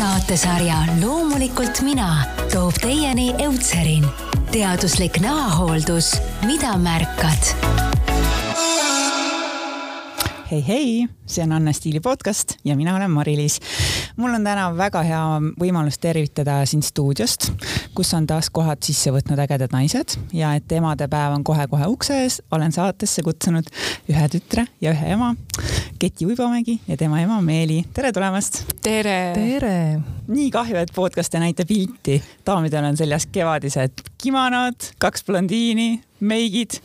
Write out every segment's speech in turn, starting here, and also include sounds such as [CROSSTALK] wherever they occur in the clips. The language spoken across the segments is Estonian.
saatesarja Loomulikult mina toob teieni Eutserin, teaduslik nahahooldus, mida märkad hei, hei, see on Anne Stiili podcast ja mina olen Mari-Liis. mul on täna väga hea võimalus tervitada sind stuudiost, kus on taas kohad sisse võtnud ägedad naised ja et emadepäev on kohe-kohe ukse ees, olen saatesse kutsunud ühe tütre ja ühe ema, Keti Uibomägi ja tema ema Meeli. tere tulemast. tere. tere. nii kahju, et podcast ei näita pilti. daamidel on seljas kevadised kimonod, kaks blondiini meigid.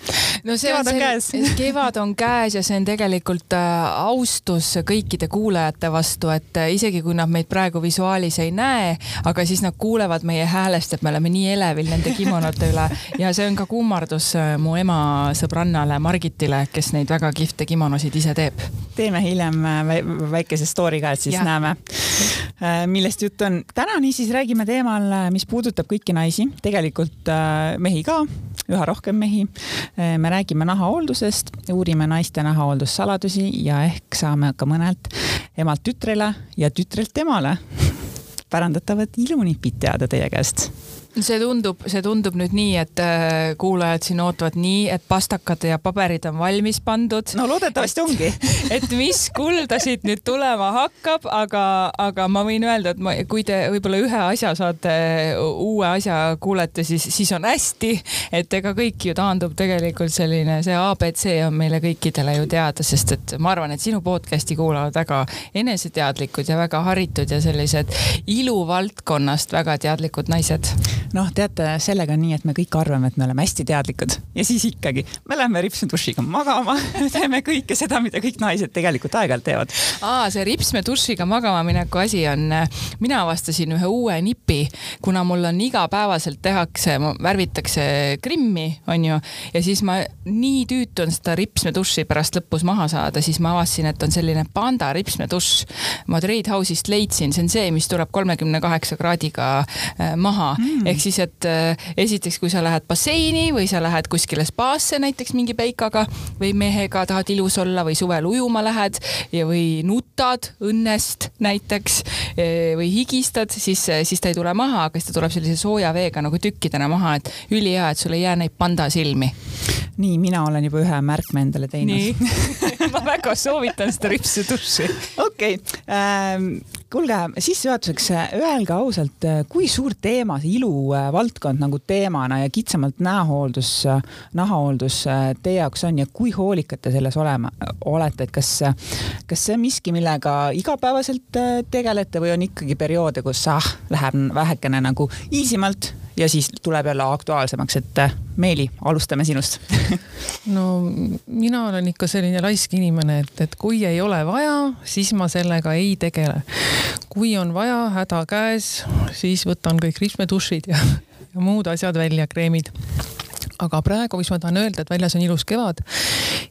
no see kevad on, on käes. [LAUGHS] kevad on käes ja see on tegelikult äh, austus kõikide kuulajate vastu, et äh, isegi kui nad meid praegu visuaalis ei näe, aga siis nad kuulevad meie häälest, et me oleme nii elevil nende kimonote üle [LAUGHS] ja see on ka kummardus äh, mu ema sõbrannale Margitile, kes neid väga kihvte kimonosid ise teeb. teeme hiljem väikese story ka, et siis ja. näeme, millest jutt on. täna niisiis räägime teemal, mis puudutab kõiki naisi, tegelikult mehi ka üha rohkem mehi. Me räägime nahahooldusest, uurime naiste nahahooldussaladusi ja ehk saame ka mõnelt emalt tütrele ja tütrelt emale [LAUGHS] pärandatavat ilunipid teada teie käest see tundub, see tundub nüüd nii, et äh, kuulajad siin ootavad nii, et pastakad ja paberid on valmis pandud. no loodetavasti ongi. [LAUGHS] et mis kulda siit nüüd tulema hakkab, aga, aga ma võin öelda, et ma, kui te võib-olla ühe asja saate, uue asja kuulete, siis, siis on hästi, et ega kõik ju taandub tegelikult selline, see abc on meile kõikidele ju teada, sest et ma arvan, et sinu podcast'i kuulavad väga eneseteadlikud ja väga haritud ja sellised iluvaldkonnast väga teadlikud naised noh, teate, sellega on nii, et me kõik arvame, et me oleme hästi teadlikud ja siis ikkagi me läheme ripsmedušiga magama [LAUGHS] teeme kõike seda, mida kõik naised tegelikult aeg-ajalt teevad. aa, see ripsmedušiga magama mineku asi on, mina avastasin ühe uue nipi, kuna mul on igapäevaselt tehakse, värvitakse krimmi, onju, ja siis ma nii tüütu on seda ripsmeduši pärast lõpus maha saada, siis ma avastasin, et on selline panda ripsmedušš. ma Trade House'ist leidsin, see on see, mis tuleb kolmekümne kaheksa kraadiga äh, maha mm ehk siis, et äh, esiteks, kui sa lähed basseini või sa lähed kuskile spaasse näiteks mingi peikaga või mehega tahad ilus olla või suvel ujuma lähed ja, või nutad õnnest näiteks e, või higistad, siis, siis ta ei tule maha, aga siis ta tuleb sellise sooja veega nagu tükkidena maha, et ülihea, et sul ei jää neid panda silmi. nii, mina olen juba ühe märkme endale teinud. [LAUGHS] ma väga soovitan seda ripsuduši. okei okay. ähm,, kuulge sissejuhatuseks öelge ausalt, kui suur teema see iluvaldkond nagu teemana ja kitsamalt näohooldus, nahahooldus teie jaoks on ja kui hoolikad te selles olema, olete, et kas, kas see on miski, millega igapäevaselt tegelete või on ikkagi perioode, kus ah, läheb vähekene nagu easy malt ja siis tuleb jälle aktuaalsemaks, et äh, Meeli, alustame sinust. [LAUGHS] No mina olen ikka selline laisk inimene, et, et kui ei ole vaja, siis ma sellega ei tegele. kui on vaja, häda käes, siis võtan kõik ripsmedušid ja, ja muud asjad välja, kreemid. Aga praegu, mis ma tahan öelda, et väljas on ilus kevad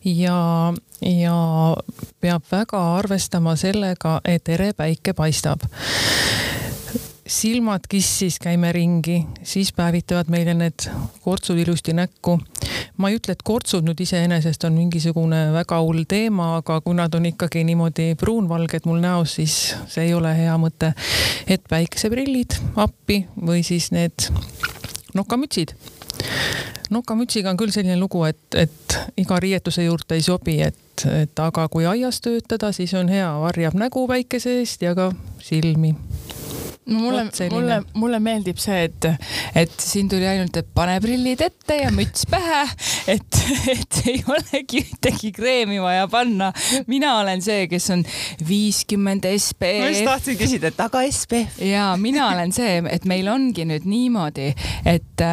ja, ja peab väga arvestama sellega, et ere päike paistab silmad kissis, käime ringi, siis päevitavad meile need kortsud ilusti näkku. ma ei ütle, et kortsud nüüd iseenesest on mingisugune väga hull teema, aga kui nad on ikkagi niimoodi pruunvalged mul näos, siis see ei ole hea mõte. et päikeseprillid appi või siis need nokamütsid nokamütsiga on küll selline lugu, et, et iga riietuse juurde ei sobi, et, et aga kui aias töötada, siis on hea, varjab nägu päikese eest ja ka silmi no mulle, mulle, mulle meeldib see, et, et siin tuli ainult, et pane prillid ette ja müts pähe, et, et ei olegi ühtegi kreemi vaja panna. mina olen see, kes on viiskümmend SPF. ma just tahtsin küsida, et aga SPF. ja mina olen see, et meil ongi nüüd niimoodi, et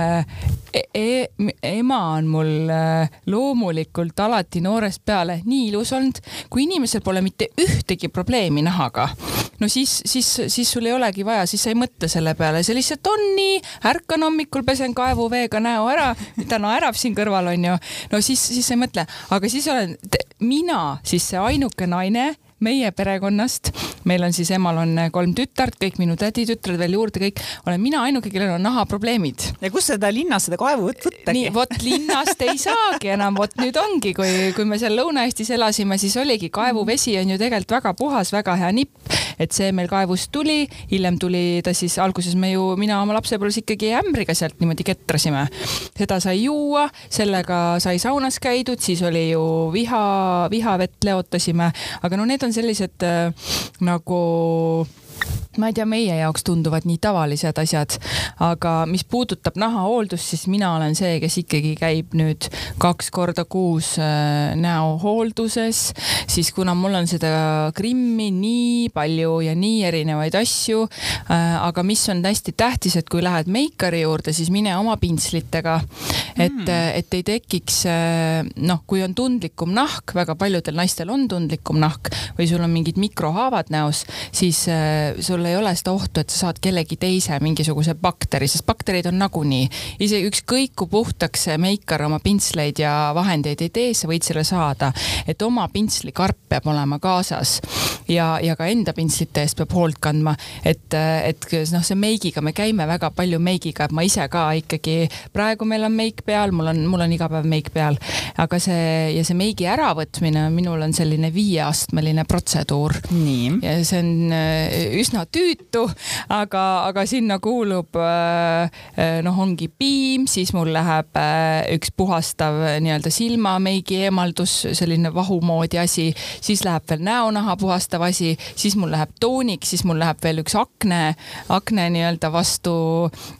e e ema on mul äh, loomulikult alati noorest peale nii ilus olnud, kui inimesel pole mitte ühtegi probleemi nahaga, no siis, siis, siis sul ei olegi vaja, siis sa ei mõtle selle peale, see lihtsalt on nii, ärkan hommikul, pesen kaevuveega näo ära, ta naerab siin kõrval onju, no siis, siis sa ei mõtle, aga siis olen mina siis see ainuke naine meie perekonnast, meil on siis emal on kolm tütart, kõik minu täditütred veel juurde, kõik, olen mina ainuke, kellel on nahaprobleemid. ja kus seda linnas seda kaevu võttagi? nii, vot linnast ei saagi enam, vot nüüd ongi, kui, kui me seal Lõuna-Eestis elasime, siis oligi kaevuvesi on ju tegelikult väga puhas, väga hea nipp, et see meil kaevust tuli, hiljem tuli ta siis alguses me ju, mina oma lapsepõlves ikkagi ämbriga sealt niimoodi ketrasime. seda sai juua, sellega sai saunas käidud, siis oli ju viha, vihavett leotasime, aga no need on sellised äh, nagu ma ei tea, meie jaoks tunduvad nii tavalised asjad, aga mis puudutab nahahooldust, siis mina olen see, kes ikkagi käib nüüd kaks korda kuus äh, näohoolduses, siis kuna mul on seda Krimmi nii palju ja nii erinevaid asju, äh, aga mis on hästi tähtis, et kui lähed meikari juurde, siis mine oma pintslitega, et mm., et ei tekiks noh, kui on tundlikum nahk, väga paljudel naistel on tundlikum nahk või sul on mingid mikrohaavad näos, siis sul ei ole seda ohtu, et sa saad kellegi teise mingisuguse bakteri, sest bakterid on nagunii. isegi ükskõik kui puhtaks meikar oma pintsleid ja vahendeid ei tee, sa võid selle saada. et oma pintslikarp peab olema kaasas ja, ja ka enda pintslite eest peab hoolt kandma, et, et noh, see meigiga, me käime väga palju meigiga, et ma ise ka ikkagi, praegu meil on meik peal, mul on, mul on iga päev meik peal, aga see ja see meigi äravõtmine minul on selline viieastmeline protseduur. ja see on üsna tüütu, aga, aga sinna kuulub äh, noh, ongi piim, siis mul läheb äh, üks puhastav nii-öelda silmameigi eemaldus, selline vahu moodi asi, siis läheb veel näonaha puhastav asi, siis mul läheb toonik, siis mul läheb veel üks akne, akne nii-öelda vastu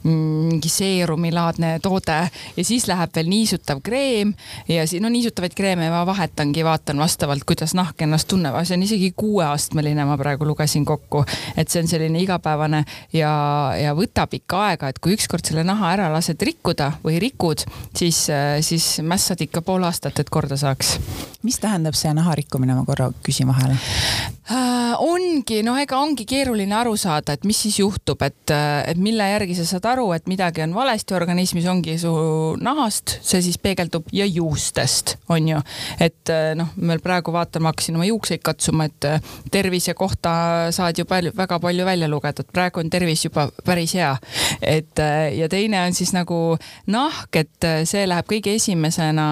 mm, mingi seerumilaadne toode ja siis läheb veel niisutav kreem ja siis no niisutavaid kreeme ma vahetangi, vaatan vastavalt, kuidas nahk ennast tunneb, see on isegi kuueastmeline, ma praegu lugesin kokku, et see on selline igapäevane ja, ja võtab ikka aega, et kui ükskord selle naha ära lased rikkuda või rikud, siis, siis mässad ikka pool aastat, et korda saaks. mis tähendab see naha rikkumine, ma korra küsin vahele äh,? ongi, noh, ega ongi keeruline aru saada, et mis siis juhtub, et, et mille järgi sa saad aru, et midagi on valesti organismis, ongi su nahast, see siis peegeldub ja juustest, on ju. et noh, meil praegu vaatan, ma hakkasin oma juukseid katsuma, et tervise kohta saad ju palju, väga palju välja lugeda, et praegu on tervis juba päris hea. et ja teine on siis nagu nahk, et see läheb kõige esimesena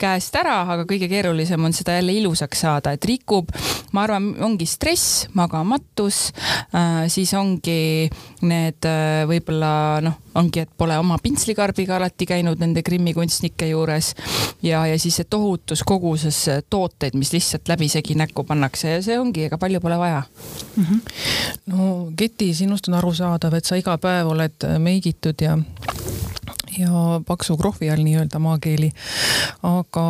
käest ära, aga kõige keerulisem on seda jälle ilusaks saada, et rikub, ma arvan, ongi stress, magamatus äh,, siis ongi need äh, võib-olla noh, ongi, et pole oma pintslikarbiga alati käinud nende Krimmi kunstnike juures ja, ja siis see tohutus koguses tooteid, mis lihtsalt läbisegi näkku pannakse ja see ongi, ega palju pole vaja mm. -hmm. no Keti, sinust on arusaadav, et sa iga päev oled meigitud ja ja paksu krohvi all nii-öelda maakeeli. aga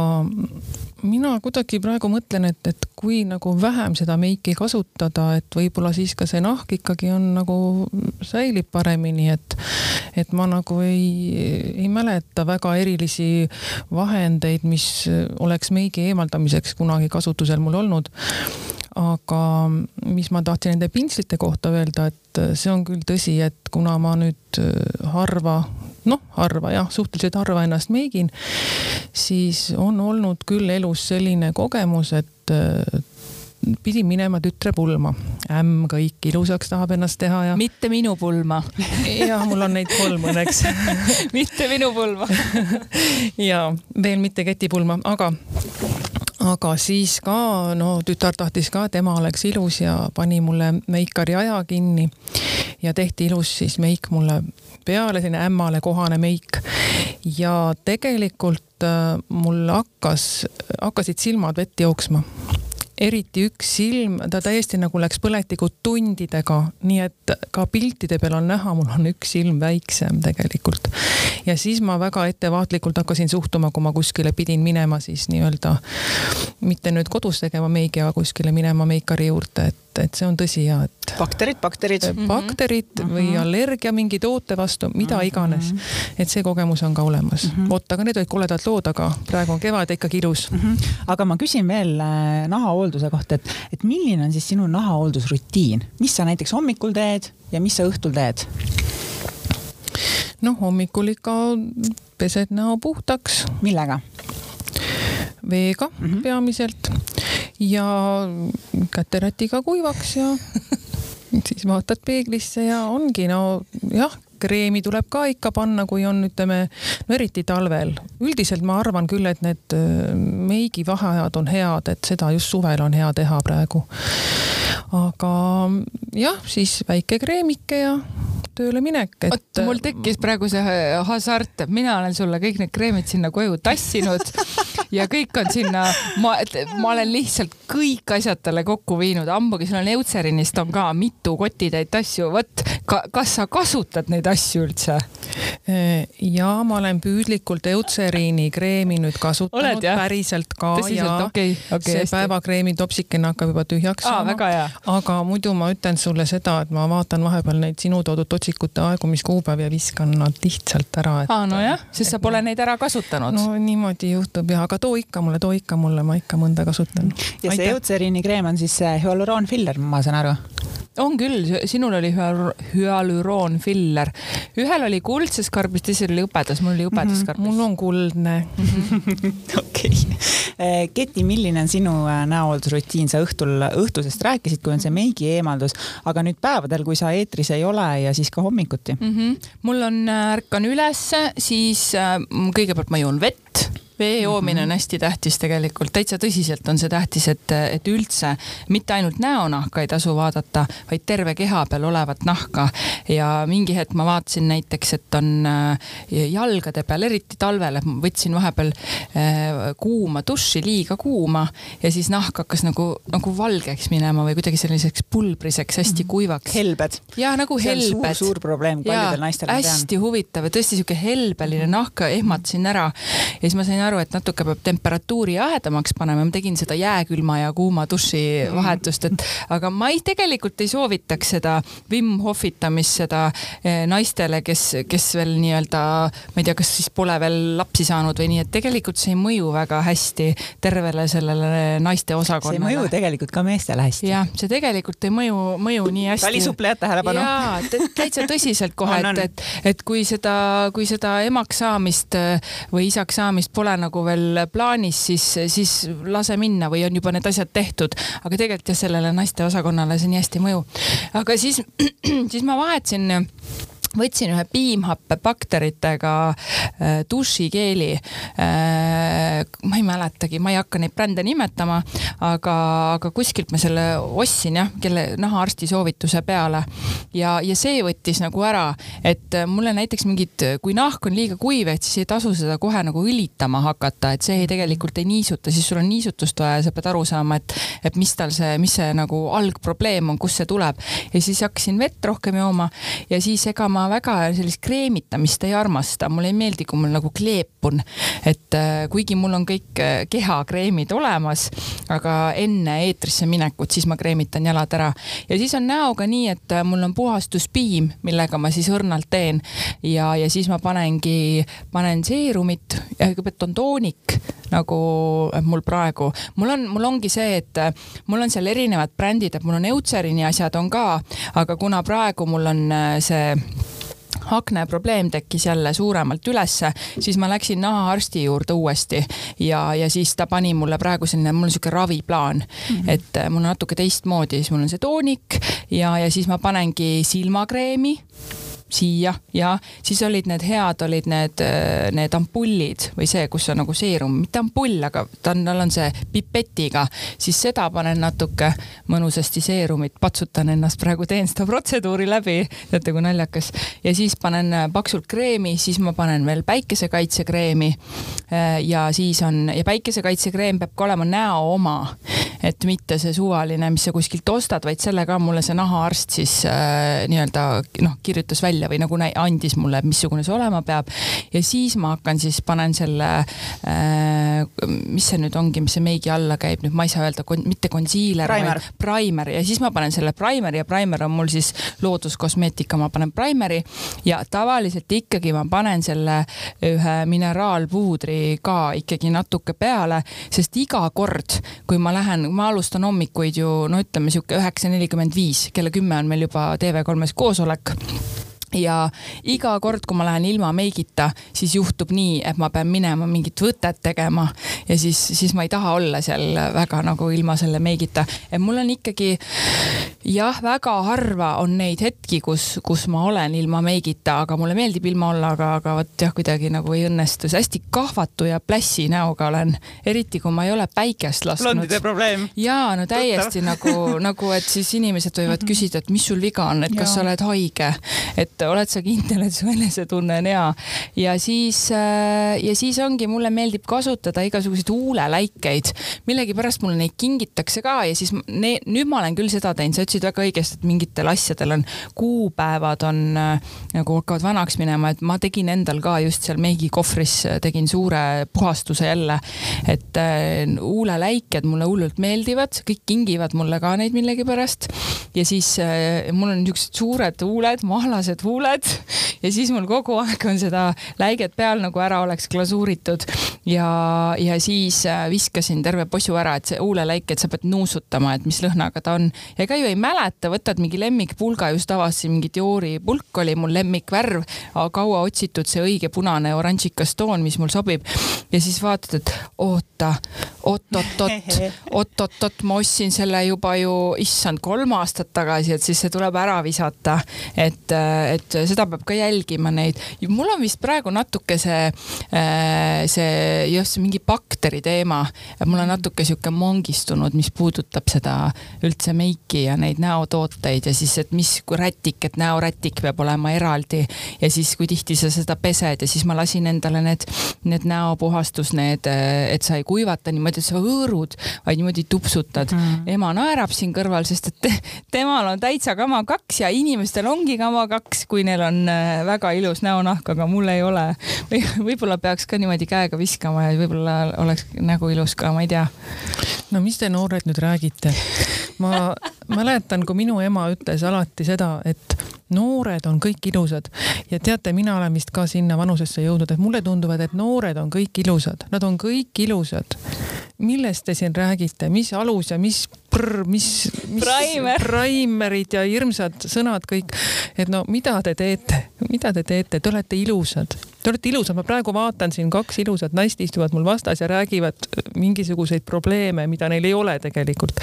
mina kuidagi praegu mõtlen, et, et kui nagu vähem seda meiki kasutada, et võib-olla siis ka see nahk ikkagi on nagu säilib paremini, et, et ma nagu ei, ei mäleta väga erilisi vahendeid, mis oleks meigi eemaldamiseks kunagi kasutusel mul olnud aga mis ma tahtsin nende pintslite kohta öelda, et see on küll tõsi, et kuna ma nüüd harva noh, harva jah, suhteliselt harva ennast meigin, siis on olnud küll elus selline kogemus, et äh, pidin minema tütre pulma. ämm kõik ilusaks tahab ennast teha ja. mitte minu pulma jah, mul on neid kolm õnneks [LAUGHS] mitte minu pulma [LAUGHS] ja veel mitte ketipulma, aga aga siis ka, no tütar tahtis ka, tema oleks ilus ja pani mulle meikari aja kinni ja tehti ilus siis meik mulle peale, selline ämmale kohane meik. ja tegelikult äh, mul hakkas, hakkasid silmad vett jooksma eriti üks silm, ta täiesti nagu läks põletikud tundidega, nii et ka piltide peal on näha, mul on üks silm väiksem tegelikult. ja siis ma väga ettevaatlikult hakkasin suhtuma, kui ma kuskile pidin minema siis nii-öelda, mitte nüüd kodus tegema meigi, aga kuskile minema meikari juurde, et, et see on tõsi ja et. bakterid, bakterid. bakterid mm -hmm. või allergia mingi toote vastu, mida mm -hmm. iganes. et see kogemus on ka olemas mm. -hmm. vot, aga need olid koledad lood, aga praegu on kevad ikkagi ilus mm. -hmm. aga ma küsin veel äh, nahahoolduse kohta, et, et milline on siis sinu nahahooldusrutiin, mis sa näiteks hommikul teed ja mis sa õhtul teed? noh, hommikul ikka pesed näo puhtaks. millega? veega mm -hmm. peamiselt ja käterätiga kuivaks ja [LAUGHS] siis vaatad peeglisse ja ongi no jah, kreemi tuleb ka ikka panna, kui on, ütleme, no eriti talvel. üldiselt ma arvan küll, et need äh, meigi vaheajad on head, et seda just suvel on hea teha praegu. aga jah, siis väike kreemike ja tööle minek, et. vot mul tekkis praegu see hasart, mina olen sulle kõik need kreemid sinna koju tassinud [LAUGHS] ja kõik on sinna, ma, ma olen lihtsalt kõik asjad talle kokku viinud, ammugi sul on Eutserinist on ka mitu kotitäit asju, vot ka, kas sa kasutad neid asju üldse? Ja ma olen püüdlikult Eutseriini kreemi nüüd kasutanud Oled, päriselt ka Tõsiselt? ja okay, okay, see päevakreemi topsikene hakkab juba tühjaks saama. aga muidu ma ütlen sulle seda, et ma vaatan vahepeal neid sinu toodud otsikute aegumiskuupäevi ja viskan nad lihtsalt ära. aa, nojah, sest sa pole neid ära kasutanud. no niimoodi juhtub ja, aga too ikka mulle, too ikka mulle, ma ikka mõnda kasutan. ja see Eutseriini kreem on siis hüaluraanfiller, ma saan aru? on küll, sinul oli hüalüroonfiller, ühel oli kuldses karbis, teisel oli hõbedas, mul oli hõbedas karbis mm. -hmm. mul on kuldne. [LAUGHS] okei. Eh, Keti, milline on sinu eh, näohooldusrutiin, sa õhtul, õhtusest rääkisid, kui on see meigi eemaldus, aga nüüd päevadel, kui sa eetris ei ole ja siis ka hommikuti mm? -hmm. mul on, äh, ärkan ülesse, siis äh, kõigepealt ma joon vett vee joomine on mhm. hästi tähtis tegelikult, täitsa tõsiselt on see tähtis, et, et üldse mitte ainult näonahka ei tasu vaadata, vaid terve keha peal olevat nahka. ja mingi hetk ma vaatasin näiteks, et on äh, jalgade peal, eriti talvel, võtsin vahepeal äh, kuuma duši, liiga kuuma ja siis nahk hakkas nagu, nagu valgeks minema või kuidagi selliseks pulbriseks, hästi mhm. kuivaks. helbed. ja nagu helbed. suur, suur probleem paljudel naistel. hästi huvitav ja tõesti sihuke helbeline nahk, ehmatasin ära ja siis ma sain aru, aru, et natuke peab temperatuuri jahedamaks panema, ma tegin seda jääkülma ja kuuma duši mm. vahetust, et aga ma ei, tegelikult ei soovitaks seda Wim Hofitamist, seda eh, naistele, kes, kes veel nii-öelda, ma ei tea, kas siis pole veel lapsi saanud või nii, et tegelikult see ei mõju väga hästi tervele sellele naiste osakonnale. see ei mõju tegelikult ka meestele hästi. jah, see tegelikult ei mõju, mõju nii hästi. talisuplejad tähelepanu. jaa, täitsa tõsiselt kohe, et, et, et kui seda, kui seda emaks saamist eh, või isaks saamist pole nagu veel plaanis, siis, siis lase minna või on juba need asjad tehtud. aga tegelikult jah, sellele naisteosakonnale see nii hästi ei mõju. aga siis, [CLEARS THROAT] siis ma vahetasin võtsin ühe piimhappebakteritega äh, dušikeeli äh,. ma ei mäletagi, ma ei hakka neid brände nimetama, aga, aga kuskilt ma selle ostsin jah, kelle nahaarsti soovituse peale. ja, ja see võttis nagu ära, et mulle näiteks mingid, kui nahk on liiga kuiv, et siis ei tasu seda kohe nagu õlitama hakata, et see ei, tegelikult ei niisuta, siis sul on niisutust vaja ja sa pead aru saama, et, et mis tal see, mis see nagu algprobleem on, kust see tuleb. ja siis hakkasin vett rohkem jooma ja siis ega ma ma väga sellist kreemitamist ei armasta, mulle ei meeldi, kui mul nagu kleepun. et äh, kuigi mul on kõik äh, kehakreemid olemas, aga enne eetrisse minekut, siis ma kreemitan jalad ära. ja siis on näoga nii, et äh, mul on puhastuspiim, millega ma siis õrnalt teen ja, ja siis ma panengi, panen seerumit ja kõigepealt on toonik nagu mul praegu. mul on, mul ongi see, et mul on seal erinevad brändid, et mul on Eutserini asjad on ka, aga kuna praegu mul on see akneprobleem tekkis jälle suuremalt ülesse, siis ma läksin nahaarsti juurde uuesti ja, ja siis ta pani mulle praegu selline, mul on sihuke raviplaan mm, -hmm. et äh, mul on natuke teistmoodi, siis mul on see toonik ja, ja siis ma panengi silmakreemi siia ja siis olid need head, olid need, äh, need ampullid või see, kus on nagu seerum, mitte ampull, aga ta on, tal on see pipetiga, siis seda panen natuke mõnusasti seerumit, patsutan ennast praegu, teen seda protseduuri läbi, teate kui naljakas. ja siis panen äh, paksult kreemi, siis ma panen veel päikesekaitsekreemi. Äh, ja siis on ja päikesekaitsekreem peab ka olema näo oma, et mitte see suvaline, mis sa kuskilt ostad, vaid selle ka mulle see nahaarst siis äh, nii-öelda noh, kirjutas välja välja või nagu andis mulle, missugune see olema peab. ja siis ma hakkan siis, panen selle äh,, mis see nüüd ongi, mis see meigi alla käib, nüüd ma ei saa öelda, mitte concealer, vaid primer. ja siis ma panen selle primeri ja primer on mul siis looduskosmeetika, ma panen primeri. Ja tavaliselt ikkagi ma panen selle ühe mineraalpuudri ka ikkagi natuke peale, sest iga kord, kui ma lähen, ma alustan hommikuid ju no ütleme sihuke üheksa nelikümmend viis, kella kümme on meil juba TV3-s koosolek ja iga kord, kui ma lähen ilma meigita, siis juhtub nii, et ma pean minema mingit võtet tegema ja siis, siis ma ei taha olla seal väga nagu ilma selle meigita. et mul on ikkagi jah, väga harva on neid hetki, kus, kus ma olen ilma meigita, aga mulle meeldib ilma olla, aga, aga vot jah, kuidagi nagu ei õnnestu. hästi kahvatu ja plässi näoga olen, eriti kui ma ei ole päikest lasknud. blondide probleem. ja no täiesti nagu, nagu, et siis inimesed võivad [LAUGHS] küsida, et mis sul viga on, et kas ja. sa oled haige, et et oled sa kindel, et su enesetunne on hea. ja siis, äh, ja siis ongi, mulle meeldib kasutada igasuguseid huuleläikeid. millegipärast mulle neid kingitakse ka ja siis ne, nüüd ma olen küll seda teinud, sa ütlesid väga õigesti, et mingitel asjadel on kuupäevad on äh, nagu hakkavad vanaks minema, et ma tegin endal ka just seal meigikohvris äh, tegin suure puhastuse jälle. et huuleläiked mulle hullult meeldivad, kõik kingivad mulle ka neid millegipärast. ja siis mul on niisugused suured huuled, mahlased huuled huuled ja siis mul kogu aeg on seda läiget peal nagu ära oleks glasuuritud ja, ja siis äh, viskasin terve posu ära, et see huuleläik, et sa pead nuusutama, et mis lõhnaga ta on. ja ega ju ei mäleta, võtad mingi lemmikpulga, just avastasin mingi Diori pulk oli mul lemmikvärv, kaua otsitud see õige punane oranžikas toon, mis mul sobib. ja siis vaatad, et oota, oot-oot-oot, [LAUGHS] oot-oot-oot, ma ostsin selle juba ju, issand, kolm aastat tagasi, et siis see tuleb ära visata. et, et seda peab ka jälgima neid. mul on vist praegu natuke see, äh, see just mingi bakteri teema, mul on natuke sihuke mongistunud, mis puudutab seda üldse meiki ja neid näotooteid ja siis, et mis rätik, et näorätik peab olema eraldi ja siis, kui tihti sa seda pesed ja siis ma lasin endale need, need näopuhastus, need, et sa ei kuivata niimoodi, et sa hõõrud, vaid niimoodi tupsutad mm. ema naerab siin kõrval, sest et te, temal on täitsa kama kaks ja inimestel ongi kama kaks, kui neil on äh, väga ilus näonahk, aga mul ei ole. või võib-olla peaks ka niimoodi käega viskama ja võib-olla oleks nägu ilus ka, ma ei tea. no mis te noored nüüd räägite? ma mäletan, kui minu ema ütles alati seda, et noored on kõik ilusad ja teate, mina olen vist ka sinna vanusesse jõudnud, et mulle tunduvad, et noored on kõik ilusad, nad on kõik ilusad. millest te siin räägite, mis alus ja mis prr, mis, mis Primer. primerid ja hirmsad sõnad kõik. et no mida te teete, mida te teete, te olete ilusad, te olete ilusad, ma praegu vaatan siin kaks ilusat naist istuvad mul vastas ja räägivad mingisuguseid probleeme, mida neil ei ole tegelikult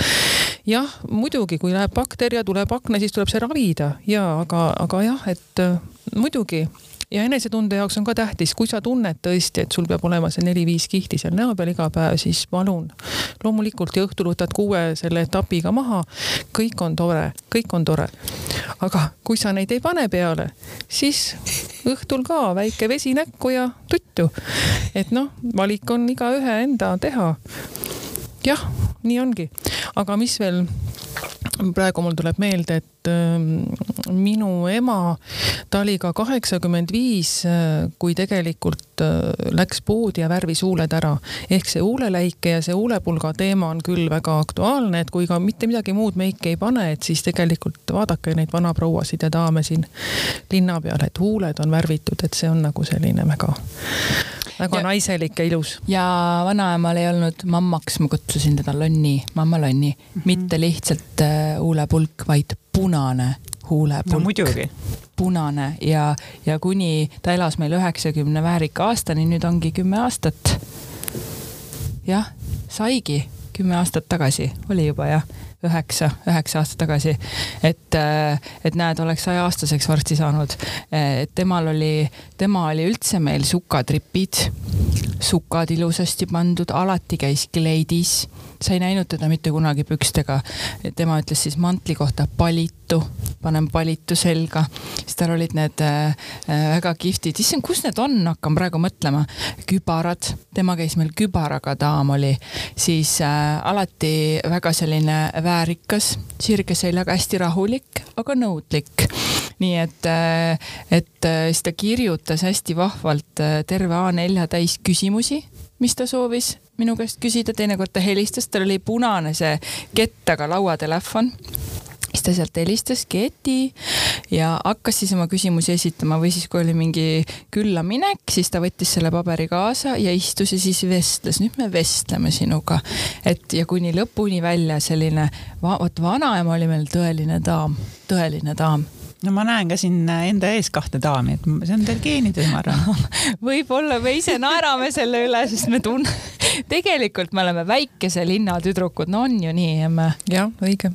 jah, muidugi, kui läheb bakter ja tuleb akna, siis tuleb see ravida ja aga, aga jah, et äh, muidugi ja enesetunde jaoks on ka tähtis, kui sa tunned tõesti, et sul peab olema see neli-viis kihti seal näo peal iga päev, siis palun. loomulikult ja õhtul võtad kuue selle etapiga maha. kõik on tore, kõik on tore. aga kui sa neid ei pane peale, siis õhtul ka väike vesi näkku ja tuttu. et noh, valik on igaühe enda teha. jah, nii ongi, aga mis veel praegu mul tuleb meelde, et äh, minu ema, ta oli ka kaheksakümmend viis, kui tegelikult äh, läks poodi ja värvis huuled ära. ehk see huuleläike ja see huulepulga teema on küll väga aktuaalne, et kui ka mitte midagi muud meiki ei pane, et siis tegelikult vaadake neid vanaprouasid ja daame siin linna peal, et huuled on värvitud, et see on nagu selline väga väga ja, naiselik ja ilus. ja vanaemal ei olnud mammaks, ma kutsusin teda Lonni, mamma Lonni mm, -hmm. mitte lihtsalt äh, huulepulk, vaid punane huulepulk no,. punane ja, ja kuni ta elas meil üheksakümne väärika aastani, nüüd ongi kümme aastat. jah, saigi kümme aastat tagasi, oli juba jah üheksa, üheksa aastat tagasi. et, äh, et näed, oleks sajaaastaseks varsti saanud. et temal oli, tema oli üldse meil sukatripid, sukad ilusasti pandud, alati käis kleidis sa ei näinud teda mitte kunagi pükstega. tema ütles siis mantli kohta palitu, panen palitu selga. siis tal olid need äh, äh väga kihvtid, issand, kus need on, hakkan praegu mõtlema. kübarad, tema käis meil kübaraga daam oli, siis äh, alati väga selline väärikas, sirge seljaga, hästi rahulik, aga nõudlik nii et, äh, et äh, siis ta kirjutas hästi vahvalt terve A4 täis küsimusi, mis ta soovis minu käest küsida, teinekord ta helistas, tal oli punane see kettaga lauatelefon. Siis ta sealt helistas keti ja hakkas siis oma küsimusi esitama või siis, kui oli mingi küllaminek, siis ta võttis selle paberi kaasa ja istus ja siis vestles. nüüd me vestleme sinuga, et ja kuni lõpuni välja selline, vot vanaema oli meil tõeline daam, tõeline daam no ma näen ka siin enda ees kahte daami, et see on teil geenides, ma arvan. [LAUGHS] võib-olla me ise naerame selle üle, sest me tunne, [LAUGHS] tegelikult me oleme väikese linna tüdrukud, no on ju nii, emme? jah, õige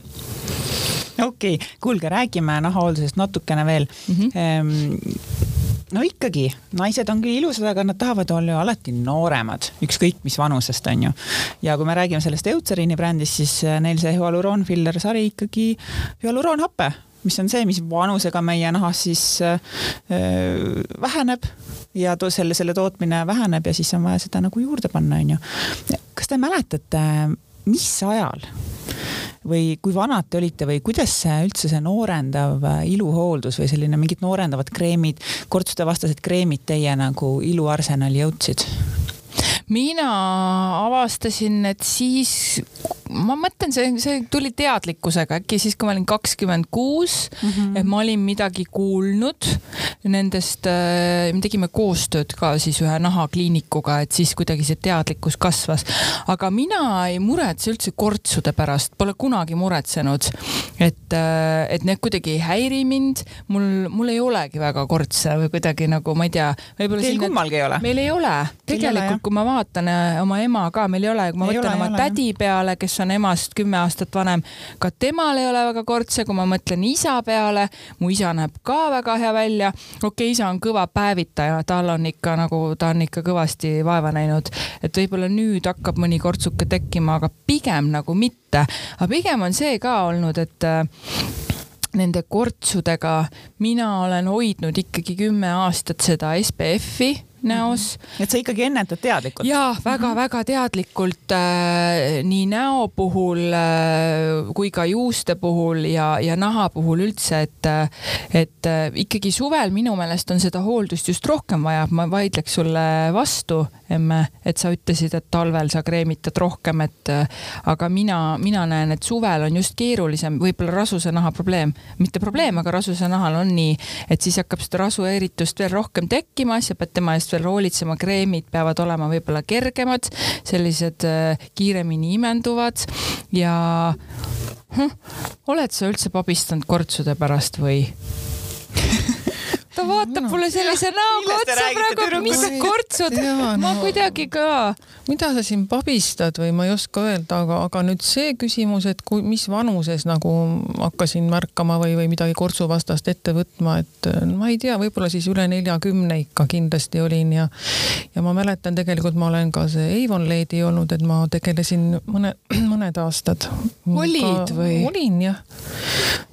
okei okay., kuulge, räägime nahahooldusest natukene veel mm. -hmm. no ikkagi, naised on küll ilusad, aga nad tahavad olla ju alati nooremad, ükskõik mis vanusest, on ju. ja kui me räägime sellest Eutseriini brändist, siis äh, neil see hüaluroonfiller sari ikkagi hüaluroonhape mis on see, mis vanusega meie nahas siis äh, väheneb ja to, selle, selle tootmine väheneb ja siis on vaja seda nagu juurde panna, onju. kas te mäletate, mis ajal või kui vanad te olite või kuidas see üldse see noorendav äh, iluhooldus või selline mingid noorendavad kreemid, kortsude vastased kreemid teie nagu iluarsenali jõudsid? mina avastasin, et siis ma mõtlen, see, see tuli teadlikkusega äkki siis, kui ma olin kakskümmend kuus, mhm. et ma olin midagi kuulnud nendest, äh, me tegime koostööd ka siis ühe nahakliinikuga, et siis kuidagi see teadlikkus kasvas. aga mina ei muretse üldse kortsude pärast, pole kunagi muretsenud. et, äh, et need kuidagi ei häiri mind, mul, mul ei olegi väga kortse või kuidagi nagu ma ei tea. Teil kummalgi ei ole? meil ei ole, tegelikult kui ma vaatan äh, oma ema ka, meil ei ole, kui ma ei võtan ole, oma tädi peale, kes on emast kümme aastat vanem, ka temal ei ole väga kortse, kui ma mõtlen isa peale, mu isa näeb ka väga hea välja. okei okay,, isa on kõva päevitaja, tal on ikka nagu, ta on ikka kõvasti vaeva näinud, et võib-olla nüüd hakkab mõni kortsuke tekkima, aga pigem nagu mitte. aga pigem on see ka olnud, et äh, nende kortsudega mina olen hoidnud ikkagi kümme aastat seda SPF-i näos mm. -hmm. et sa ikkagi ennetad teadlikult? jaa, väga-väga mm -hmm. teadlikult äh, nii näo puhul äh, kui ka juuste puhul ja, ja naha puhul üldse, et, äh, et äh, ikkagi suvel minu meelest on seda hooldust just rohkem vaja, ma vaidleks sulle vastu, emme, et sa ütlesid, et talvel sa kreemitad rohkem, et äh, aga mina, mina näen, et suvel on just keerulisem, võib-olla rasuse naha probleem, mitte probleem, aga rasuse nahal on nii, et siis hakkab seda rasueeritust veel rohkem tekkima, sa pead tema eest veel hoolitsema, kreemid peavad olema võib-olla kergemad, sellised äh, kiiremini imenduvad ja hm, oled sa üldse pabistanud kortsude pärast või ta vaatab mulle sellise näoga otsa praegu, mis kortsud, ma no, kuidagi ka. mida sa siin pabistad või ma ei oska öelda, aga, aga nüüd see küsimus, et kui, mis vanuses nagu hakkasin märkama või, või midagi kortsuvastast ette võtma, et ma ei tea, võib-olla siis üle neljakümne ikka kindlasti olin ja ja ma mäletan, tegelikult ma olen ka see Avon Lady olnud, et ma tegelesin mõne, [CLEARS THROAT] mõned aastad. olid või? olin jah,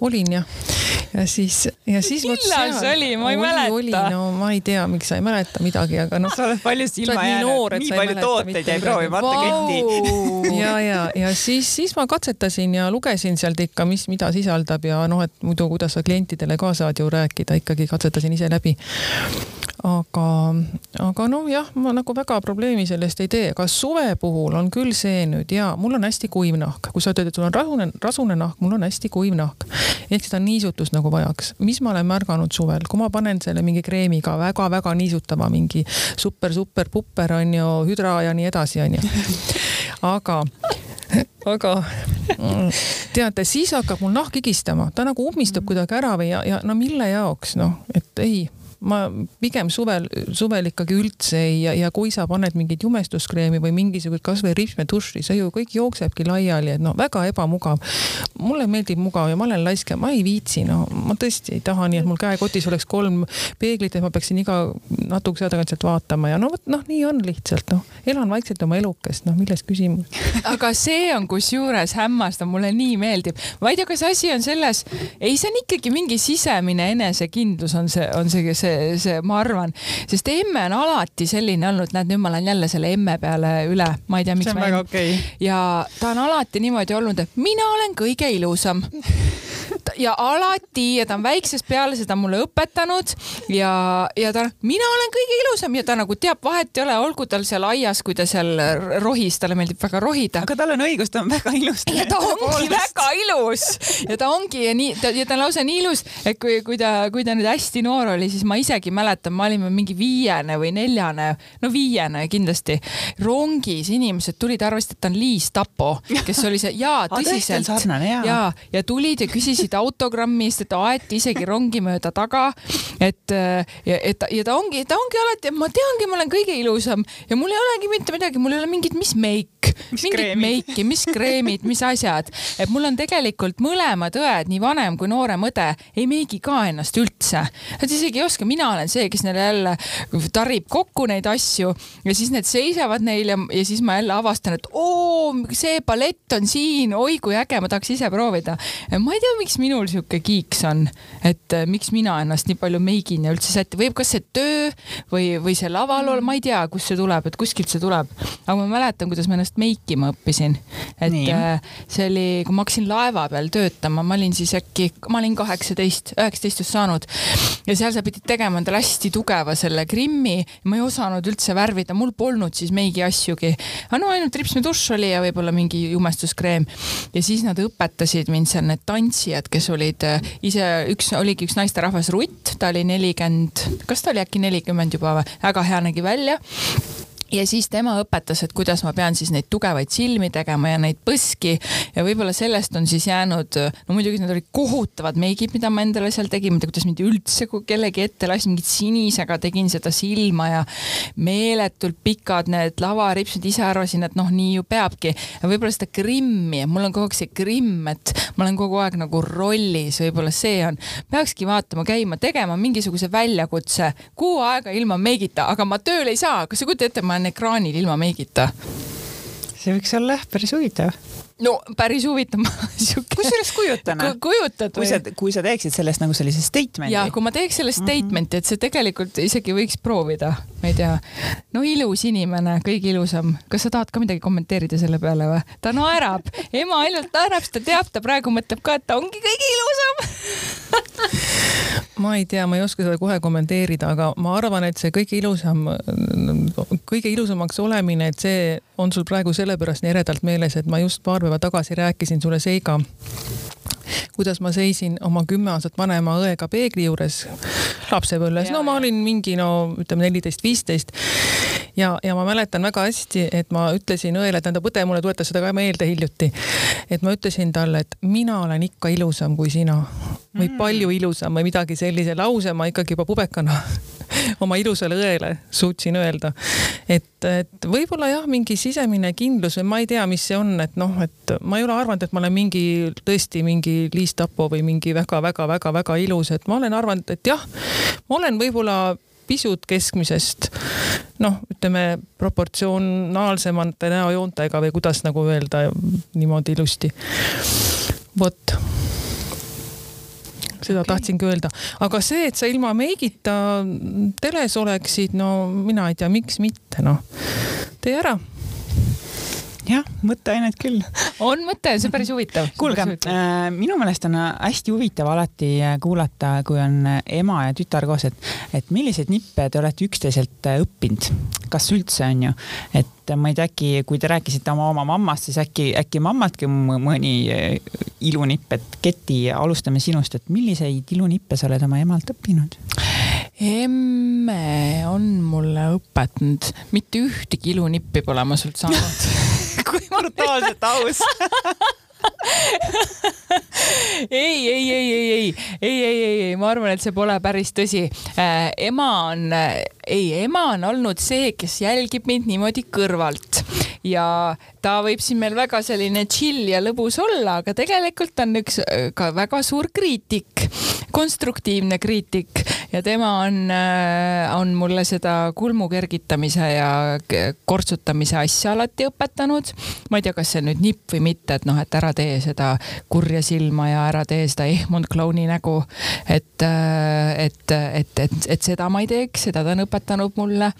olin jah ja siis, ja siis. millal see oli, ma ei oli, mäleta. oli, no ma ei tea, miks sa ei mäleta midagi, aga noh. [LAUGHS] sa oled paljust ilma jäänud, nii palju tooteid jäi proovimata ketti. [LAUGHS] ja, ja, ja siis, siis ma katsetasin ja lugesin sealt ikka, mis, mida sisaldab ja noh, et muidu, kuidas sa klientidele ka saad ju rääkida, ikkagi katsetasin ise läbi aga, aga noh, jah, ma nagu väga probleemi sellest ei tee, aga suve puhul on küll see nüüd ja mul on hästi kuiv nahk, kui sa ütled, et sul on rasune, rasune nahk, mul on hästi kuiv nahk. ehk seda niisutust nagu vajaks. mis ma olen märganud suvel, kui ma panen selle mingi kreemiga väga-väga niisutama, mingi super-super-puper on ju, hüdra ja nii edasi, on ju. aga aga teate, siis hakkab mul nahk higistama, ta nagu ummistub kuidagi ära või ja, ja no mille jaoks, noh, et ei ma pigem suvel, suvel ikkagi üldse ei ja, ja kui sa paned mingit jumestuskreemi või mingisugust kasvõi ripsmetuši, see ju kõik jooksebki laiali, et noh, väga ebamugav. mulle meeldib mugav ja ma olen laisk ja ma ei viitsi, no ma tõesti ei taha nii, et mul käekotis oleks kolm peeglit, et ma peaksin iga natukese aja tagant sealt vaatama ja no vot noh, nii on lihtsalt noh, elan vaikselt oma elukest, noh milles küsimus. [LAUGHS] aga see on kusjuures hämmastav, mulle nii meeldib. ma ei tea, kas asi on selles, ei, see on ikkagi mingi sisemine enesekindlus on see, on see, see see, see, ma arvan, sest emme on alati selline olnud, näed, nüüd ma lähen jälle selle emme peale üle, ma ei tea, miks. see on väga okei. Okay.. ja ta on alati niimoodi olnud, et mina olen kõige ilusam ja alati ja ta on väiksest peale seda mulle õpetanud ja, ja ta, mina olen kõige ilusam ja ta nagu teab, vahet ei ole, olgu tal seal aias, kui ta seal rohis, talle meeldib väga rohida. aga tal on õigus, ta on väga ilus. ja ta ongi väga ilus ja ta ongi ja nii, ja ta on lausa nii ilus, et kui, kui ta, kui ta nüüd hästi noor oli, siis ma isegi mäletan, me olime mingi viiene või neljane, no viiene kindlasti. rongis inimesed tulid, arvasid, et on Liis Tapo, kes oli see, jaa, tõsiselt. ja, ja, ja tulid ja küsisid autot autogrammi eest, et aeti isegi rongi mööda taga. et ja, et ja ta ongi, ta ongi alati, ma teangi, ma olen kõige ilusam ja mul ei olegi mitte midagi, mul ei ole mingit, mis meik, mingit meiki, mis kreemid, mis asjad, et mul on tegelikult mõlemad õed, nii vanem kui noorem õde, ei meigi ka ennast üldse. Nad isegi ei oska, mina olen see, kes neile jälle tarib kokku neid asju ja siis need seisavad neil ja, ja siis ma jälle avastan, et oo, see palett on siin, oi kui äge, ma tahaks ise proovida. ma ei tea, miks minul sihuke kiiks on, et äh, miks mina ennast nii palju meigin ja üldse sätti, võib kas see töö või, või see laval olla, ma ei tea, kust see tuleb, et kuskilt see tuleb. aga ma mäletan, kuidas ma ennast meikima õppisin. et nii. Äh, see oli, kui ma hakkasin laeva peal töötama, ma olin siis äkki, ma olin kaheksateist, üheksateist just saanud ja seal sa pidid tegema endale hästi tugeva selle grimmi. ma ei osanud üldse värvida, mul polnud siis meigi asjugi. no ainult ripsmedušš oli ja võib-olla mingi jumestuskreem. ja siis nad õpetasid mind seal, need tantsijad, kes olid äh, ise, üks oligi üks naisterahvas Rutt, ta oli nelikümmend, kas ta oli äkki nelikümmend juba või, väga hea nägi välja ja siis tema õpetas, et kuidas ma pean siis neid tugevaid silmi tegema ja neid põski. Ja võib-olla sellest on siis jäänud, no muidugi need olid kohutavad meigid, mida ma endale seal tegin, tea, kuidas mind üldse kellegi ette lasti, mingit sinisega tegin seda silma ja meeletult pikad need lavaripsud, ise arvasin, et noh, nii ju peabki. ja võib-olla seda grimmi, mul on kogu aeg see grimm, et ma olen kogu aeg nagu rollis, võib-olla see on, peakski vaatama, käima, tegema mingisuguse väljakutse. Kuu aega ilma meigita, aga ma tööle ei saa, kas sa kujutad ette, ma olen ekraanil ilma meigita. see võiks olla päris huvitav no päris huvitav [LAUGHS] kusjuures kujutan kujutad kui sa, kui sa teeksid sellest nagu sellise statement'i. ja kui ma teeks selle mhm. statement'i, et see tegelikult isegi võiks proovida, ma ei tea. no ilus inimene, kõige ilusam. kas sa tahad ka midagi kommenteerida selle peale või? ta naerab, ema ainult naerab, sest ta teab, ta praegu mõtleb ka, et ta ongi kõige ilusam ma ei tea, ma ei oska seda kohe kommenteerida, aga ma arvan, et see kõige ilusam, kõige ilusamaks olemine, et see on sul praegu sellepärast nii eredalt meeles, et ma just paar päeva tagasi rääkisin sulle seiga kuidas ma seisin oma kümme aastat vanema õega peegli juures lapsepõlves. no ma olin mingi no ütleme neliteist, viisteist ja, ja ma mäletan väga hästi, et ma ütlesin õele, tähendab õde mulle tuletas seda ka meelde hiljuti, et ma ütlesin talle, et mina olen ikka ilusam kui sina või mm. palju ilusam või midagi sellise lause ma ikkagi juba pubekana [LAUGHS] oma ilusale õele suutsin öelda. et, et võib-olla jah, mingi sisemine kindlus või ma ei tea, mis see on, et noh, et ma ei ole arvanud, et ma olen mingi tõesti mingi Liis Tapo või mingi väga-väga-väga-väga ilus, et ma olen arvanud, et jah, ma olen võib-olla pisut keskmisest, noh, ütleme proportsionaalsemate näojoontega või kuidas nagu öelda niimoodi ilusti. vot seda okay. tahtsingi öelda, aga see, et sa ilma meigita teles oleksid, no mina ei tea, miks mitte, noh, tee ära jah, mõtteainet küll. on mõte, see on päris huvitav. kuulge, äh, minu meelest on hästi huvitav alati äh, kuulata, kui on äh, ema ja tütar koos, et, et milliseid nippe te olete üksteiselt õppinud, kas üldse on ju, et ma ei tea, äkki kui te rääkisite oma, oma mammast, siis äkki, äkki mammaltki mõni ilunipp, et Keti, alustame sinust, et milliseid ilunippe sa oled oma emalt õppinud? emme on mulle õpetanud, mitte ühtegi ilunippi pole ma sult saanud [LAUGHS] [LAUGHS] kui brutaalselt aus ei, ei, ei, ei, ei, ei, ei, ei, ei, ma arvan, et see pole päris tõsi. Äh,. ema on äh,, ei, ema on olnud see, kes jälgib mind niimoodi kõrvalt ja ta võib siin meil väga selline chill ja lõbus olla, aga tegelikult on üks äh, ka väga suur kriitik, konstruktiivne kriitik ja tema on, äh, on mulle seda kulmu kergitamise ja kortsutamise asja alati õpetanud. ma ei tea, kas see on nüüd nipp või mitte, et noh, et ära tee seda kurja silma ja ära tee seda ehmunud klouni nägu. et, äh, et, et, et, et seda ma ei teeks, seda ta on õpetanud mulle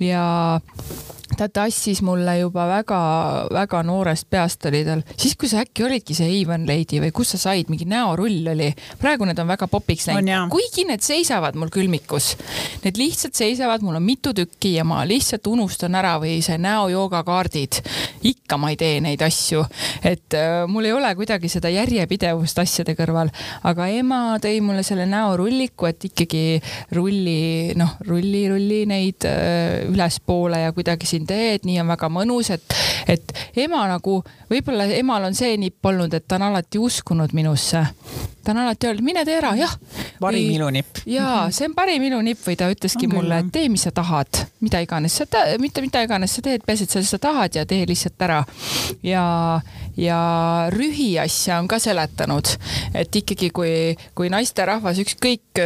ja ta tassis mulle juba väga-väga noorest peast oli tal, siis kui sa äkki olidki see Avon Lady või kus sa said, mingi näorull oli. praegu need on väga popiks läinud, kuigi need seisavad mul külmikus. Need lihtsalt seisavad, mul on mitu tükki ja ma lihtsalt unustan ära või see näojoogakaardid. ikka ma ei tee neid asju, et äh, mul ei ole kuidagi seda järjepidevust asjade kõrval, aga ema tõi mulle selle näorulliku, et ikkagi rulli, noh, rulli, rulli neid äh, ülespoole ja kuidagi siin teed, nii on väga mõnus, et, et ema nagu, võib-olla emal on see nipp olnud, et ta on alati uskunud minusse. ta on alati öelnud, mine tee ära, jah. parim ilunipp. jaa, see on parim ilunipp või ta ütleski on mulle, et tee, mis sa tahad, mida iganes sa, mitte mida iganes sa teed, peaasi, et sa seda tahad ja tee lihtsalt ära. ja, ja rühiasja on ka seletanud, et ikkagi, kui, kui naisterahvas, ükskõik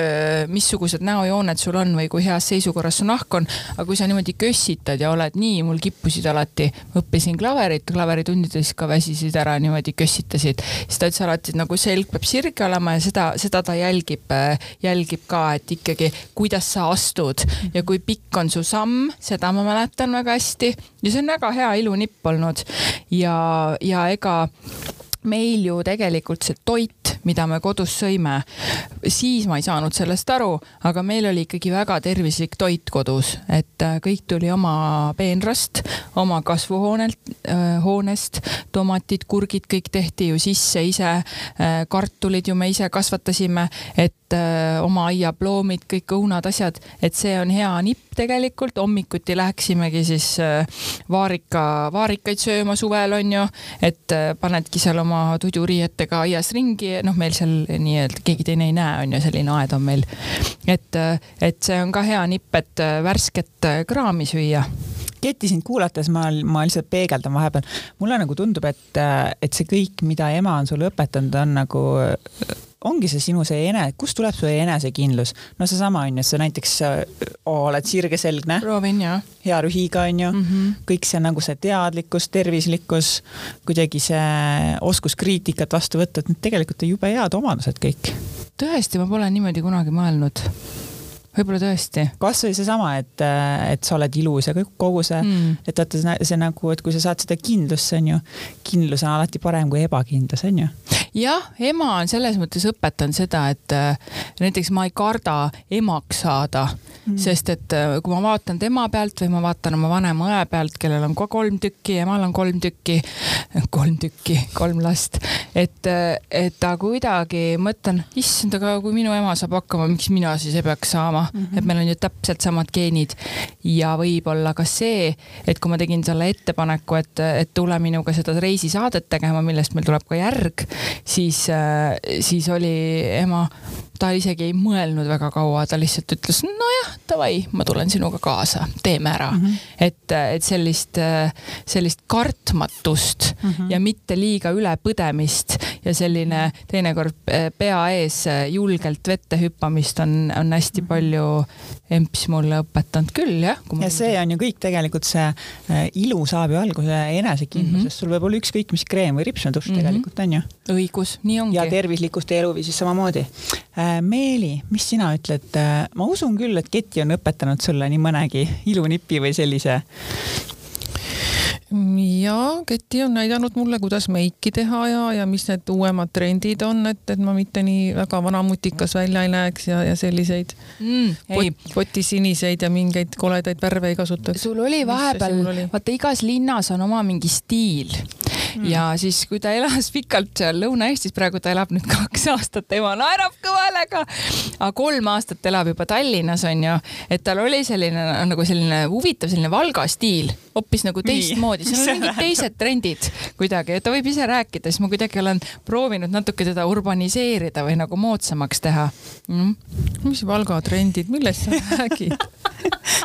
missugused näojooned sul on või kui heas seisukorras su nahk on, aga kui sa niimoodi kössitad ja oled nii, mul kippusid alati, õppisin klaverit, klaveritundides ka väsisid ära, niimoodi kössitasid, siis ta ütles alati, et nagu selg peab sirge olema ja seda, seda ta jälgib, jälgib ka, et ikkagi, kuidas sa astud. Ja kui pikk on su samm, seda ma mäletan väga hästi. Ja see on väga hea ilunipp olnud. Ja, ja ega meil ju tegelikult see toit, mida me kodus sõime, siis ma ei saanud sellest aru, aga meil oli ikkagi väga tervislik toit kodus, et äh, kõik tuli oma peenrast, oma kasvuhoonelt, äh, hoonest, tomatid, kurgid, kõik tehti ju sisse ise. Äh, kartulid ju me ise kasvatasime, et oma aiaploomid, kõik õunad, asjad, et see on hea nipp tegelikult. hommikuti läheksimegi siis vaarika, vaarikaid sööma suvel on ju, et panedki seal oma tudjuriietega aias ringi, noh, meil seal nii-öelda keegi teine ei näe, on ju, selline aed on meil. et, et see on ka hea nipp, et värsket kraami süüa Keti sind kuulates ma, ma lihtsalt peegeldan vahepeal, mulle nagu tundub, et, et see kõik, mida ema on sulle õpetanud, on nagu ongi see sinu see ene-, kust tuleb su enesekindlus? no seesama on ju, sa näiteks oh, oled sirgeselgne. proovin ja. hea rühiga on ju mm, -hmm. kõik see nagu see teadlikkus, tervislikkus, kuidagi see oskus kriitikat vastu võtta, et need tegelikult on jube head omadused kõik. tõesti, ma pole niimoodi kunagi mõelnud võib-olla tõesti. kasvõi seesama, et, et sa oled ilus ja kogu see mm., et vaata see, see nagu, et kui sa saad seda kindlust, on ju, kindlus on alati parem kui ebakindlus, on ju jah, ema on selles mõttes õpetanud seda, et äh, näiteks ma ei karda emaks saada mm., sest et äh, kui ma vaatan tema pealt või ma vaatan oma vanema õe pealt, kellel on ka kolm tükki, emal on kolm tükki, [LAUGHS] kolm tükki, kolm last, et, äh, et ta kuidagi, mõtlen, issand, aga kui minu ema saab hakkama, miks mina siis ei peaks saama mm, -hmm. et meil on ju täpselt samad geenid ja võib-olla ka see, et kui ma tegin selle ettepaneku, et, et tule minuga seda reisisaadet tegema, millest meil tuleb ka järg, siis, äh, siis oli ema, ta isegi ei mõelnud väga kaua, ta lihtsalt ütles, nojah, davai, ma tulen sinuga kaasa, teeme ära mm. -hmm. et, et sellist, sellist kartmatust mm -hmm. ja mitte liiga ülepõdemist ja selline teinekord pea ees julgelt vette hüppamist on, on hästi mhm. palju emps mulle õpetanud küll jah. ja see on ju kõik tegelikult see äh, ilu saab ju alguse enesekindlusest mm, -hmm. sul võib olla ükskõik mis kreem või ripsmedušš mm -hmm. tegelikult on ju. õigus, nii ongi. ja tervislikust eluviisist samamoodi. Meeli, mis sina ütled? Ma usun küll, et Keti on õpetanud sulle nii mõnegi ilunipi või sellise ja Keti on näidanud mulle, kuidas meiki teha ja, ja mis need uuemad trendid on, et, et ma mitte nii väga vanamutikas välja ei näeks ja, ja selliseid mm, pot, potisiniseid ja mingeid koledaid värve ei kasutaks. sul oli vahepeal, vaata igas linnas on oma mingi stiil mm. ja siis, kui ta elas pikalt seal Lõuna-Eestis, praegu ta elab nüüd kaks aastat, ema naerab kõva häälega, aga kolm aastat elab juba Tallinnas onju, et tal oli selline nagu selline huvitav selline Valga stiil, hoopis nagu teistmoodi, seal [LAUGHS] on mingid teised trendid kuidagi, et ta võib ise rääkida, siis ma kuidagi olen proovinud natuke teda urbaniseerida või nagu moodsamaks teha. Mm.. mis Valga trendid, millest sa [LAUGHS] räägid?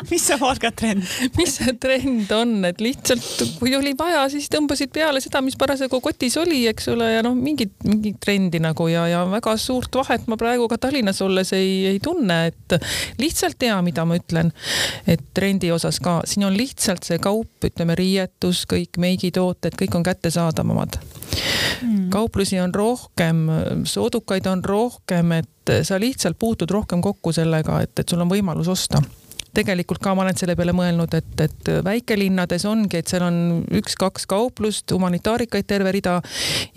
Mis see Valga trend mis see trend on, et lihtsalt kui oli vaja, siis tõmbasid peale seda, mis parasjagu kotis oli, eks ole, ja noh, mingit, mingit trendi nagu ja, ja väga suurt vahet ma praegu ka Tallinnas olles ei, ei tunne, et lihtsalt tea, mida ma ütlen. et trendi osas ka, siin on lihtsalt see kaup, ütleme riietus, kõik meigitooted, kõik on kättesaadavamad mm.. kauplusi on rohkem, soodukaid on rohkem, et sa lihtsalt puutud rohkem kokku sellega, et, et sul on võimalus osta tegelikult ka ma olen selle peale mõelnud, et, et väikelinnades ongi, et seal on üks-kaks kauplust, humanitaarikaid terve rida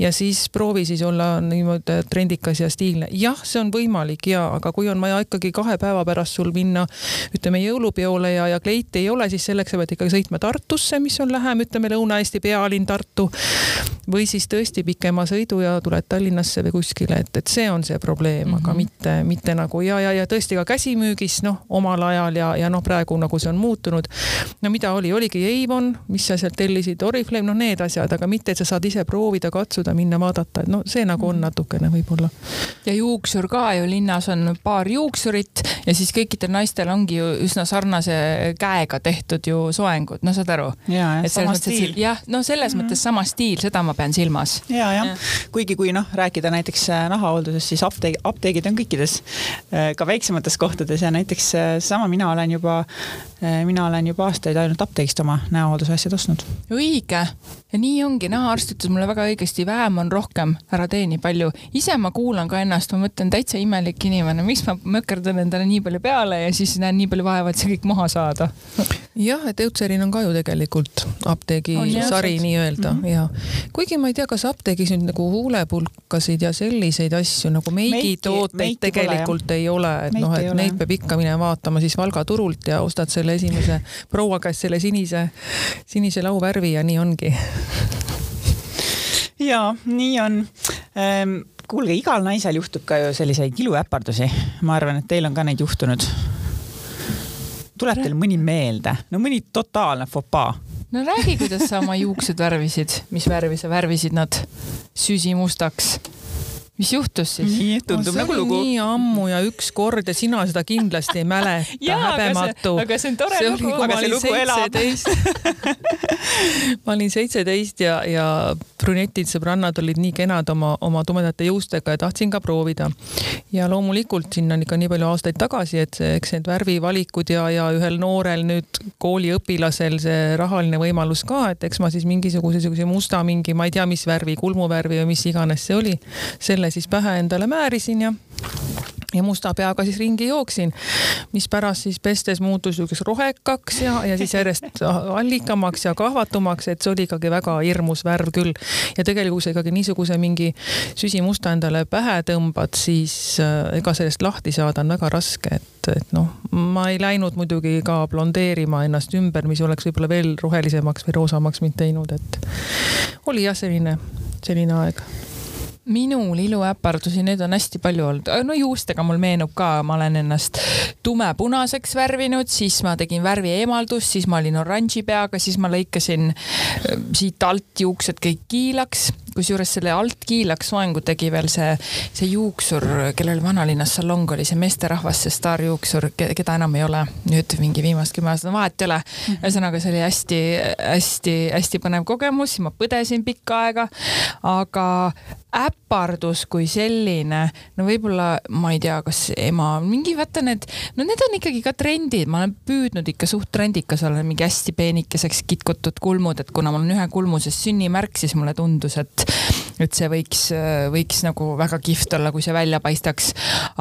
ja siis proovi siis olla niimoodi trendikas ja stiilne. jah, see on võimalik ja, aga kui on vaja ikkagi kahe päeva pärast sul minna, ütleme jõulupeole ja, ja kleiti ei ole, siis selleks sa pead ikkagi sõitma Tartusse, mis on lähem, ütleme Lõuna-Eesti pealinn Tartu või siis tõesti pikema sõidu ja tuled Tallinnasse või kuskile, et, et see on see probleem mm, -hmm. aga mhm. mitte, mitte nagu ja, ja, ja tõesti ka käsimüügis noh, omal ajal ja, ja noh, praegu nagu see on muutunud. no mida oli, oligi Avon, mis sa sealt tellisid, Oriflame, noh, need asjad, aga mitte, et sa saad ise proovida, katsuda, minna vaadata, et no see nagu on natukene võib-olla. ja juuksur ka ju linnas on paar juuksurit ja siis kõikidel naistel ongi ju üsna sarnase käega tehtud ju soengud, no saad aru? jah, no selles mm -hmm. mõttes sama stiil, seda ma pean silmas. ja, jah ja., kuigi kui noh, rääkida näiteks äh, nahahooldusest, siis apteeg, apteegid on kõikides, äh, ka väiksemates kohtades ja näiteks äh, sama mina olen juba, mina olen juba aastaid ainult apteegist oma näohoolduse asjad ostnud. õige ja nii ongi, nahaarst ütles mulle väga õigesti, vähem on rohkem, ära tee nii palju. ise ma kuulan ka ennast, ma mõtlen täitsa imelik inimene, miks ma mökerdan endale nii palju peale ja siis näen nii palju vaeva, et see kõik maha saada [LAUGHS] jah, et Eutserin on ka ju tegelikult apteegisari nii-öelda mm -hmm. ja kuigi ma ei tea, kas apteegis nüüd nagu huulepulkasid ja selliseid asju nagu meigitooteid tegelikult ole, ei ole, et noh, et neid peab ikka minema vaatama siis Valga turult ja ostad selle esimese [LAUGHS] proua käest selle sinise, sinise lauvärvi ja nii ongi. Ja nii on. Ehm, kuulge, igal naisel juhtub ka ju selliseid iluäpardusi. ma arvan, et teil on ka neid juhtunud tuleb teil mõni meelde, no mõni totaalne fopaa? no räägi, kuidas sa oma juuksed värvisid, mis värvi sa värvisid nad süsimustaks mis juhtus siis? nii, tundub no, nagu lugu. nii ammu ja ükskord ja sina seda kindlasti ei mäleta, [LAUGHS] häbematu. aga see on tore see lugu. aga see lugu elab. [LAUGHS] ma olin seitseteist ja, ja brünetid sõbrannad olid nii kenad oma, oma tumedate juustega ja tahtsin ka proovida. ja loomulikult sinna on ikka nii palju aastaid tagasi, et see, eks need värvivalikud ja, ja ühel noorel nüüd kooliõpilasel see rahaline võimalus ka, et eks ma siis mingisuguse siukse musta mingi, ma ei tea, mis värvi, kulmuvärvi või mis iganes see oli, selle siis pähe endale määrisin ja ja musta peaga siis ringi jooksin, mis pärast siis pestes muutus niisuguseks rohekaks ja, ja siis järjest [LAUGHS] allikamaks ja kahvatumaks, et see oli ikkagi väga hirmus värv küll. ja tegelikult, kui sa ikkagi niisuguse mingi süsimusta endale pähe tõmbad, siis äh, ega sellest lahti saada on väga raske, et, et noh, ma ei läinud muidugi ka blondeerima ennast ümber, mis oleks võib-olla veel rohelisemaks või roosamaks mind teinud, et oli jah, selline, selline aeg minul iluäpardusi, neid on hästi palju olnud, no juustega mul meenub ka, ma olen ennast tumepunaseks värvinud, siis ma tegin värvieemaldust, siis ma olin oranži peaga, siis ma lõikasin äh, siit alt juuksed kõik kiilaks kusjuures selle alt kiilaks soengu tegi veel see, see juuksur, kellel vanalinnas salong oli, see meesterahvas, see staarjuuksur, keda enam ei ole nüüd mingi viimased kümme aastat, vahet ei ole. Mhm. ühesõnaga, see oli hästi-hästi-hästi põnev kogemus, ma põdesin pikka aega, aga äpardus kui selline, no võib-olla ma ei tea, kas ema, mingi vaata need, no need on ikkagi ka trendid, ma olen püüdnud ikka suht trendikas olla, mingi hästi peenikeseks kitkutud kulmud, et kuna mul on ühe kulmuses sünnimärk, siis mulle tundus, et et, et see võiks, võiks nagu väga kihvt olla, kui see välja paistaks.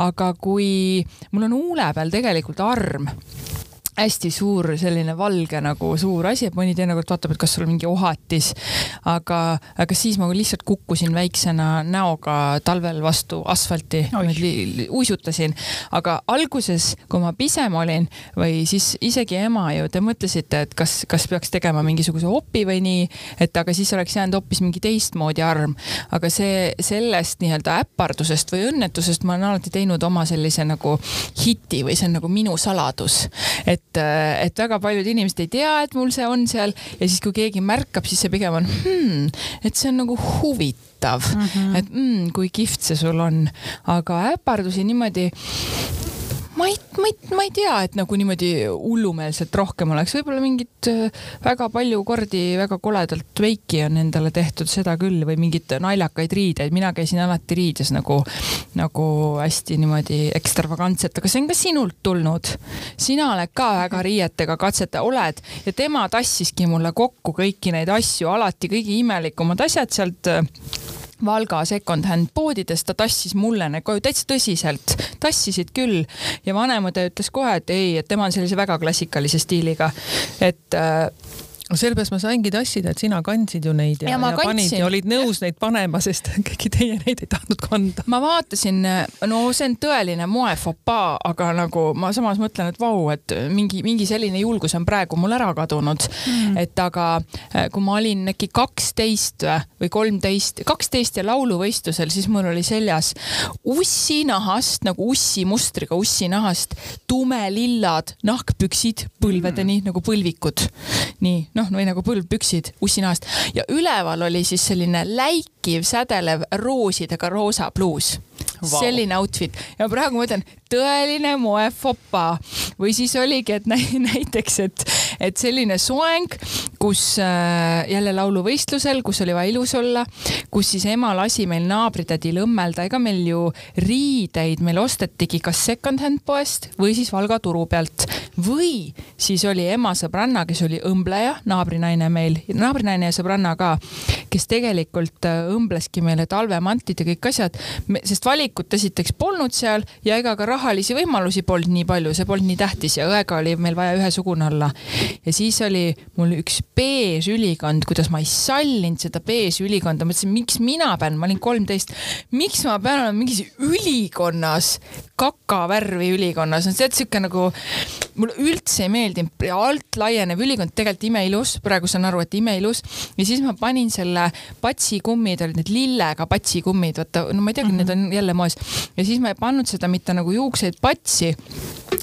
aga kui mul on huule peal tegelikult arm hästi suur selline valge nagu suur asi, et mõni teinekord vaatab, et kas sul mingi ohatis. aga, aga siis ma lihtsalt kukkusin väiksena näoga talvel vastu asfalti, uisutasin. aga alguses, kui ma pisem olin või siis isegi ema ju, te mõtlesite, et kas, kas peaks tegema mingisuguse opi või nii, et aga siis oleks jäänud hoopis mingi teistmoodi arm. aga see, sellest nii-öelda äpardusest või õnnetusest ma olen alati teinud oma sellise nagu hiti või see on nagu minu saladus. et et, et väga paljud inimesed ei tea, et mul see on seal ja siis, kui keegi märkab, siis see pigem on hmm, et see on nagu huvitav mm, -hmm. et mm, kui kihvt see sul on, aga äpardusi niimoodi ma ei, ma ei, ma ei tea, et nagu niimoodi hullumeelselt rohkem oleks, võib-olla mingit äh, väga palju kordi väga koledalt veiki on endale tehtud, seda küll, või mingeid naljakaid riideid, mina käisin alati riides nagu, nagu hästi niimoodi ekstravagantselt, aga see on ka sinult tulnud. sina oled ka väga riietega katsetaja, oled. Ja tema tassiski mulle kokku kõiki neid asju, alati kõige imelikumad asjad sealt Valga second-hand poodidest, ta tassis mulle need koju täitsa tõsiselt, tassisid küll. Ja vanemõde ütles kohe, et ei, et tema on sellise väga klassikalise stiiliga, et äh, no sellepärast ma saingi tassida, et sina kandsid ju neid ja, ja, ja kandsin. panid ja olid nõus neid panema, sest [LAUGHS] keegi teine neid ei tahtnud kanda. ma vaatasin, no see on tõeline moefopaa, aga nagu ma samas mõtlen, et vau, et mingi, mingi selline julgus on praegu mul ära kadunud mm.. et aga äh, kui ma olin äkki kaksteist või kolmteist, kaksteist ja lauluvõistlusel, siis mul oli seljas ussinahast nagu ussimustriga ussinahast tumelillad nahkpüksid põlvedeni mm. nagu põlvikud nii noh, või nagu põlvpüksid ussinahast ja üleval oli siis selline läikiv, sädelev roosidega roosa pluus wow.. selline outfit. Ja praegu ma ütlen, tõeline moefopa. Või siis oligi, et [LAUGHS] näiteks, et, et selline soeng, kus äh, jälle lauluvõistlusel, kus oli vaja ilus olla, kus siis ema lasi meil naabritädil õmmelda, ega meil ju riideid meil ostetigi kas second-hand poest või siis Valga turu pealt. Või siis oli ema sõbranna, kes oli õmbleja, naabrinaine meil, naabrinaine ja sõbranna ka, kes tegelikult äh, õmbleski meile talvemantid ja kõik asjad, sest valikut esiteks polnud seal ja ega ka rahalisi võimalusi polnud nii palju, see polnud nii tähtis ja õega oli meil vaja ühesugune olla. ja siis oli mul üks beež ülikond, kuidas ma ei sallinud seda beež ülikonda, mõtlesin, miks mina pean, ma olin kolmteist, miks ma pean olema mingis ülikonnas, kakavärvi ülikonnas, no see on siuke nagu, mulle üldse ei meeldinud, alt laienev ülikond, tegelikult imeilus, praegu saan aru, et imeilus ja siis ma panin selle patsikummid olid need lillega patsikummid, vaata, no ma ei teagi mm, -hmm. need on jälle moes. Ja siis ma ei pannud seda mitte nagu juukseid patsi.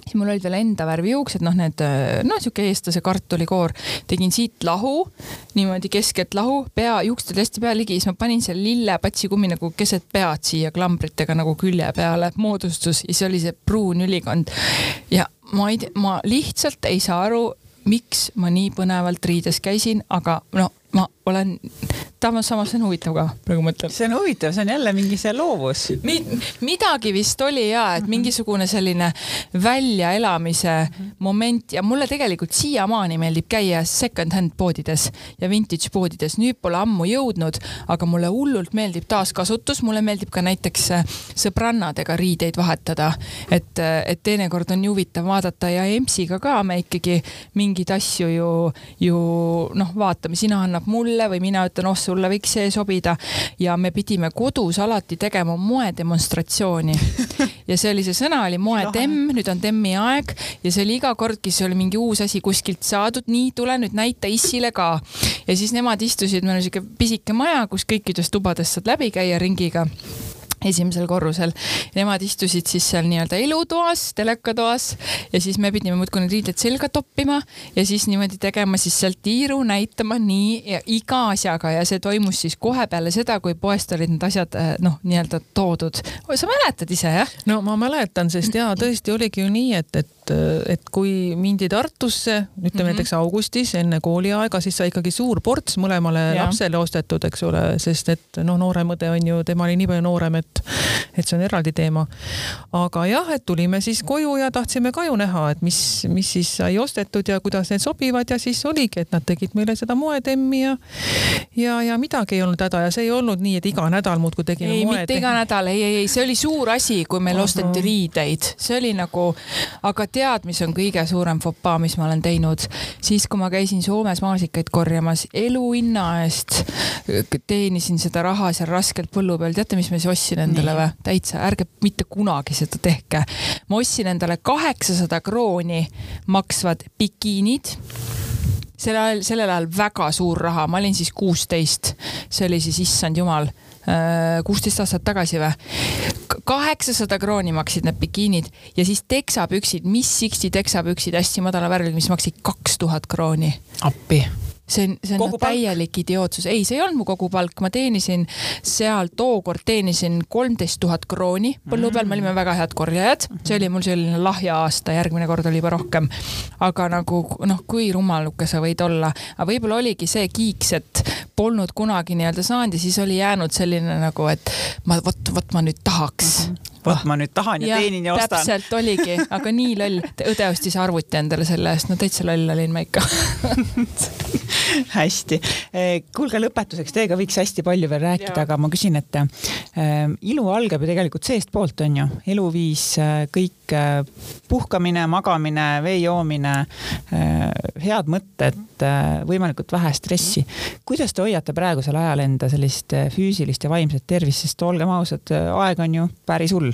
Siis mul olid veel enda värvi juuksed, noh, need noh, sihuke eestlase kartulikoor, tegin siit lahu, niimoodi keskelt lahu, pea, juuksed olid hästi pea ligi, siis ma panin selle lillepatsikummi nagu keset pead siia klambritega nagu külje peale, moodustus. Ja siis oli see pruun ülikond. ja ma ei tea, ma lihtsalt ei saa aru, miks ma nii põnevalt riides käisin, aga no ma olen, samas, samas see on huvitav ka, praegu mõtlen. see on huvitav, see on jälle mingi see loovus Mi. midagi vist oli ja, et mhm. mingisugune selline väljaelamise moment ja mulle tegelikult siiamaani meeldib käia second-hand poodides ja vintage poodides, nüüd pole ammu jõudnud, aga mulle hullult meeldib taaskasutus, mulle meeldib ka näiteks äh, sõbrannadega riideid vahetada, et, äh, et teinekord on nii huvitav vaadata ja EMS-iga ka me ikkagi mingeid asju ju, ju noh, vaatame, sina annad mulle või mina ütlen, oh sulle võiks see sobida. ja me pidime kodus alati tegema moedemonstratsiooni. ja see oli, see sõna oli moetemm, nüüd on temmi aeg ja see oli iga kord, kui see oli mingi uus asi kuskilt saadud, nii tule nüüd näita issile ka. ja siis nemad istusid, meil oli sihuke pisike maja, kus kõikidest tubadest saad läbi käia ringiga esimesel korrusel. Nemad istusid siis seal nii-öelda elutoas, telekatoas ja siis me pidime muudkui need riided selga toppima ja siis niimoodi tegema siis sealt tiiru, näitama nii ja iga asjaga ja see toimus siis kohe peale seda, kui poest olid need asjad eh, noh, nii-öelda toodud. sa mäletad ise jah? no ma mäletan, sest jaa, tõesti oligi ju nii, et, et et kui mindi Tartusse, ütleme mm -hmm. näiteks augustis enne kooliaega, siis sai ikkagi suur ports mõlemale ja. lapsele ostetud, eks ole, sest et noh, noorem õde on ju, tema oli nii palju noorem, et et, et see on eraldi teema. aga jah, et tulime siis koju ja tahtsime ka ju näha, et mis, mis siis sai ostetud ja kuidas need sobivad ja siis oligi, et nad tegid meile seda moetemmi ja, ja, ja midagi ei olnud häda ja see ei olnud nii, et iga nädal muudkui tegime ei, mitte iga nädal, ei, ei, ei, see oli suur asi, kui meil Aha. osteti riideid, see oli nagu, aga tead, mis on kõige suurem fopaa, mis ma olen teinud, siis kui ma käisin Soomes maasikaid korjamas, eluhinna eest teenisin seda raha seal raskelt põllu peal, teate, mis ma siis ostsin endale või? täitsa, ärge mitte kunagi seda tehke. ma ostsin endale kaheksasada krooni maksvad bikiinid. Sel ajal, sellel ajal väga suur raha, ma olin siis kuusteist, see oli siis issand jumal, äh, kuusteist aastat tagasi või? kaheksasada krooni maksid need bikiinid ja siis teksapüksid, Miss Sixty teksapüksid hästi madala värviga, mis maksid kaks tuhat krooni. appi see on, see on kogu täielik palk? idiootsus, ei, see ei olnud mu kogupalk, ma teenisin seal tookord teenisin kolmteist tuhat krooni. Põllu peal, me olime väga head korjajad, see oli mul selline lahja aasta, järgmine kord oli juba rohkem. aga nagu noh, kui rumaluke sa võid olla, aga võib-olla oligi see kiiks, et polnud kunagi nii-öelda saanud ja siis oli jäänud selline nagu, et ma vot, vot ma nüüd tahaks. Mm. -hmm vot ma nüüd tahan ja, ja teenin ja ostan. täpselt oligi, aga nii loll. õde ostis arvuti endale selle eest, no täitsa loll olin ma ikka [LAUGHS] hästi. Eh, kuulge, lõpetuseks teiega võiks hästi palju veel rääkida, aga ma küsin, et äh, ilu algab ju tegelikult seestpoolt, on ju, eluviis, kõik äh, puhkamine, magamine, vee joomine äh,, head mõtted äh,, võimalikult vähe stressi. kuidas te hoiate praegusel ajal enda sellist füüsilist ja vaimset tervist, sest olgem ausad, aeg on ju päris hull,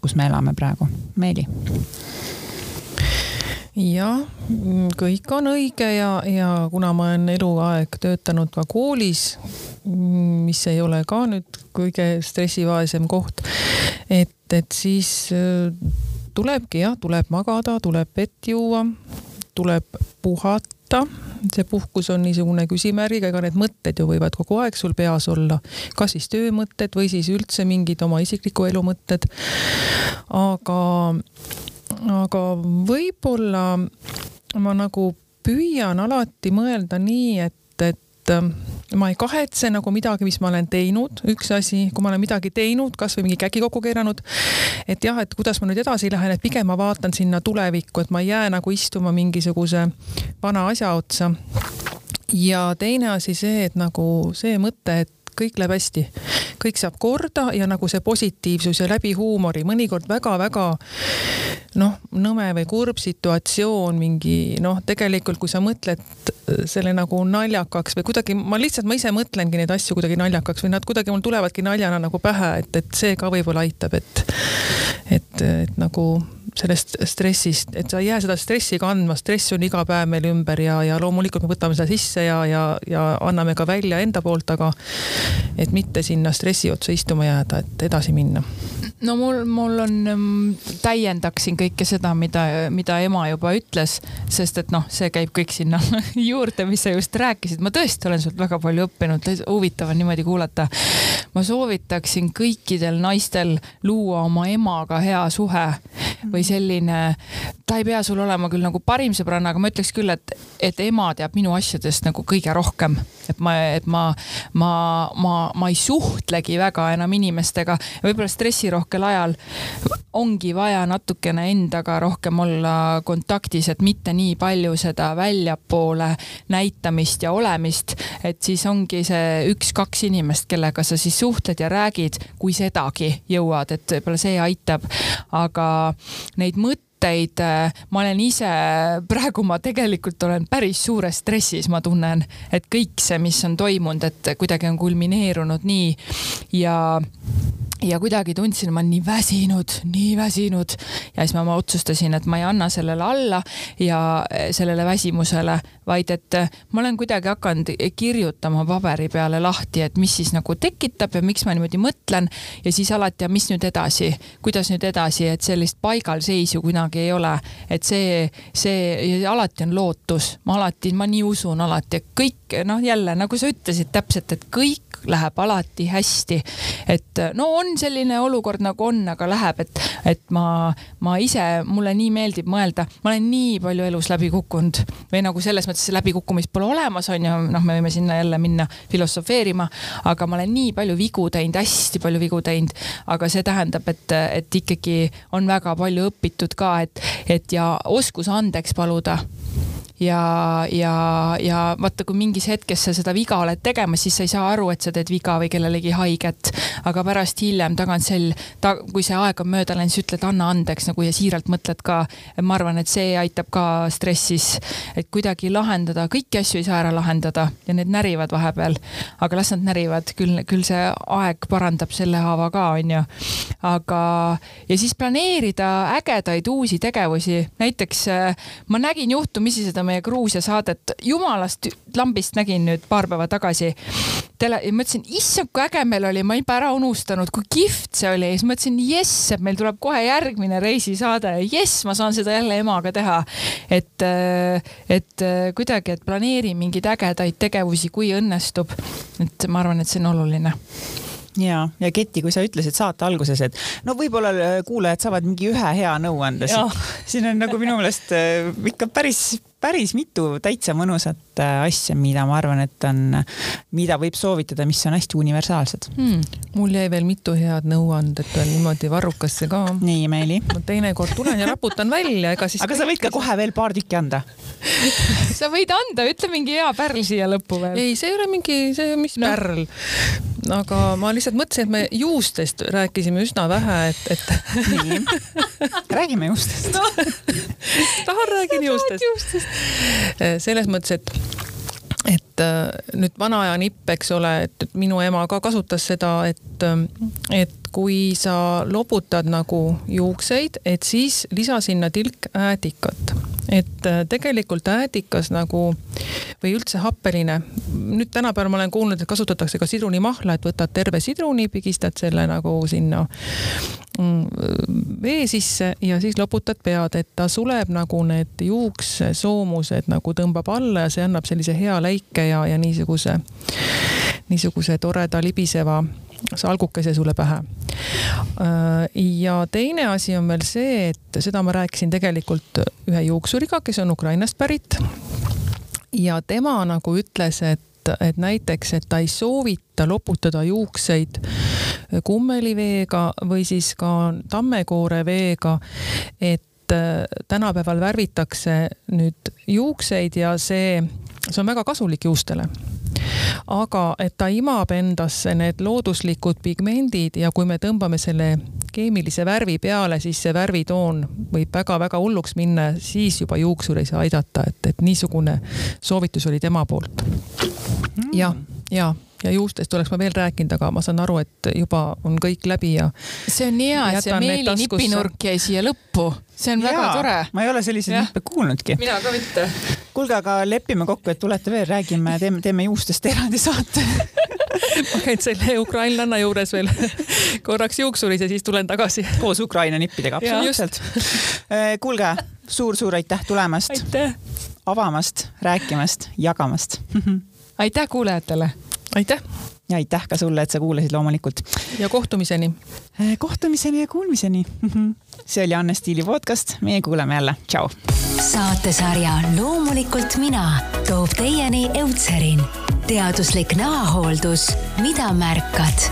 kus me elame praegu. Meeli jah, kõik on õige ja, ja kuna ma olen eluaeg töötanud ka koolis, mis ei ole ka nüüd kõige stressivaesem koht, et, et siis äh, tulebki jah, tuleb magada, tuleb vett juua, tuleb puhata see puhkus on niisugune küsimärgiga, ega need mõtted ju võivad kogu aeg sul peas olla, kas siis töömõtted või siis üldse mingid oma isikliku elu mõtted. aga aga võib-olla ma nagu püüan alati mõelda nii, et, et ma ei kahetse nagu midagi, mis ma olen teinud, üks asi, kui ma olen midagi teinud, kasvõi mingi käki kokku keeranud, et jah, et kuidas ma nüüd edasi lähen, et pigem ma vaatan sinna tulevikku, et ma ei jää nagu istuma mingisuguse vana asja otsa. ja teine asi see, et nagu see mõte, et kõik läheb hästi, kõik saab korda ja nagu see positiivsus ja läbi huumori, mõnikord väga-väga noh, nõme või kurb situatsioon, mingi noh, tegelikult kui sa mõtled selle nagu naljakaks või kuidagi, ma lihtsalt, ma ise mõtlengi neid asju kuidagi naljakaks või nad kuidagi mul tulevadki naljana nagu pähe, et, et see ka võib-olla aitab, et, et, et nagu sellest stressist, et sa ei jää seda stressi kandma, stress on iga päev meil ümber ja, ja loomulikult me võtame seda sisse ja, ja, ja anname ka välja enda poolt, aga et mitte sinna stressi otsa istuma jääda, et edasi minna no mul, mul on, täiendaksin kõike seda, mida, mida ema juba ütles, sest et noh, see käib kõik sinna [LAUGHS] juurde, mis sa just rääkisid. ma tõesti olen sult väga palju õppinud, huvitav on niimoodi kuulata. ma soovitaksin kõikidel naistel luua oma emaga hea suhe või selline, ta ei pea sul olema küll nagu parim sõbranna, aga ma ütleks küll, et, et ema teab minu asjadest nagu kõige rohkem. et ma, et ma, ma, ma, ma ei suhtlegi väga enam inimestega võib-olla stressirohkel ajal ongi vaja natukene endaga rohkem olla kontaktis, et mitte nii palju seda väljapoole näitamist ja olemist, et siis ongi see üks-kaks inimest, kellega sa siis suhtled ja räägid, kui sedagi jõuad, et võib-olla see aitab. aga neid mõtteid äh, ma olen ise, [LAUGHS] praegu ma tegelikult olen päris suures stressis, ma tunnen, et kõik see, mis on toimunud, et kuidagi on kulmineerunud nii ja ja kuidagi tundsin, ma olen nii väsinud, nii väsinud. Ja siis ma, ma otsustasin, et ma ei anna sellele alla ja eh, sellele väsimusele, vaid et eh, ma olen kuidagi hakanud kirjutama paberi peale lahti, et mis siis nagu tekitab ja miks ma niimoodi mõtlen. Ja siis alati, mis nüüd edasi, kuidas nüüd edasi, et sellist paigalseisu kunagi ei ole, et see, see alati on lootus, ma alati, ma nii usun alati, et kõik noh, jälle nagu sa ütlesid täpselt, et kõik läheb alati hästi. et no on selline olukord nagu on, aga läheb, et, et ma, ma ise, mulle nii meeldib mõelda, ma olen nii palju elus läbi kukkunud või nagu selles mõttes läbikukkumist pole olemas, on ju, noh, me võime sinna jälle minna filosofeerima, aga ma olen nii palju vigu teinud, hästi palju vigu teinud, aga see tähendab, et, et ikkagi on väga palju õpitud ka, et, et ja oskus andeks paluda ja, ja, ja vaata, kui mingis hetkes sa seda viga oled tegemas, siis sa ei saa aru, et sa teed viga või kellelegi haiget. aga pärast hiljem tagantselg ta,, kui see aeg on mööda läinud, siis ütled anna andeks nagu ja siiralt mõtled ka. ma arvan, et see aitab ka stressis, et kuidagi lahendada, kõiki asju ei saa ära lahendada ja need närivad vahepeal. aga las nad närivad, küll, küll see aeg parandab selle haava ka, onju. aga, ja siis planeerida ägedaid uusi tegevusi, näiteks äh, ma nägin juhtumisi seda meie Gruusia saadet, jumalast lambist nägin nüüd paar päeva tagasi. tele, ja mõtlesin, issand, kui äge meil oli, ma olin ära unustanud, kui kihvt see oli siis mõtlesin, jess, et meil tuleb kohe järgmine reisisaade, jess, ma saan seda jälle emaga teha. et, et kuidagi, et planeeri mingeid ägedaid tegevusi, kui õnnestub. et ma arvan, et see on oluline ja, ja Keti, kui sa ütlesid saate alguses, et no võib-olla äh, kuulajad saavad mingi ühe hea nõu anda, [LAUGHS] siin on nagu minu meelest äh, ikka päris, päris mitu täitsa mõnusat äh, asja, mida ma arvan, et on, mida võib soovitada, mis on hästi universaalsed hmm.. mul jäi veel mitu head nõuandet veel niimoodi varrukasse ka. nii, Meeli. ma teinekord tulen ja raputan välja, ega siis. aga sa võid ka kohe veel paar tükki anda [LAUGHS] sa võid anda, ütle mingi hea pärl siia lõppu veel. ei, see ei ole mingi, see, mis no. pärl. aga ma lihtsalt mõtlesin, et me juustest rääkisime üsna vähe, et, et. nii, [LAUGHS] räägime juustest no. tahan räägin juustest. [LAUGHS] selles mõttes, et et äh, nüüd vana aja nipp, eks ole, et minu ema ka kasutas seda, et, et kui sa loputad nagu juukseid, et siis lisa sinna tilk äädikat. Et äh, tegelikult äädikas nagu või üldse happeline, nüüd tänapäeval ma olen kuulnud, et kasutatakse ka sidrunimahla, et võtad terve sidruni, pigistad selle nagu sinna mm, vee sisse ja siis loputad pead, et ta suleb nagu need juuksesoomused nagu tõmbab alla ja see annab sellise hea läike ja, ja niisuguse, niisuguse toreda libiseva salgukese sulle pähe. Äh, ja teine asi on veel see, et seda ma rääkisin tegelikult ühe juuksuriga, kes on Ukrainast pärit. ja tema nagu ütles, et et näiteks, et ta ei soovita loputada juukseid kummeliveega või siis ka tammekoore veega, et äh, tänapäeval värvitakse nüüd juukseid ja see, see on väga kasulik juustele aga et ta imab endasse need looduslikud pigmendid ja kui me tõmbame selle keemilise värvi peale, siis see värvitoon võib väga-väga hulluks minna, siis juba juuksur ei saa aidata, et, et niisugune soovitus oli tema poolt. jah, ja, ja juustest oleks ma veel rääkinud, aga ma saan aru, et juba on kõik läbi ja. see on nii hea, et see Meeli nipinurk jäi siia lõppu, see on ja, väga tore. ma ei ole selliseid nippe kuulnudki. mina ka mitte. kuulge, aga lepime kokku, et tulete veel, räägime, teeme, teeme juustest eraldi saate [LAUGHS] ma käin selle ukrainlanna juures veel korraks juuksuris ja siis tulen tagasi. koos Ukraina nippidega, absoluutselt. Eh, kuulge suur-suur aitäh tulemast. avamast, rääkimast, jagamast [LAUGHS] aitäh kuulajatele. Aitäh. ja aitäh ka sulle, et sa kuulasid loomulikult. ja kohtumiseni. Eh, kohtumiseni ja kuulmiseni. see oli Anne Stiili podcast, meie kuuleme jälle, tšau. saatesarja Loomulikult mina toob teieni Eutserin, teaduslik näohooldus, mida märkad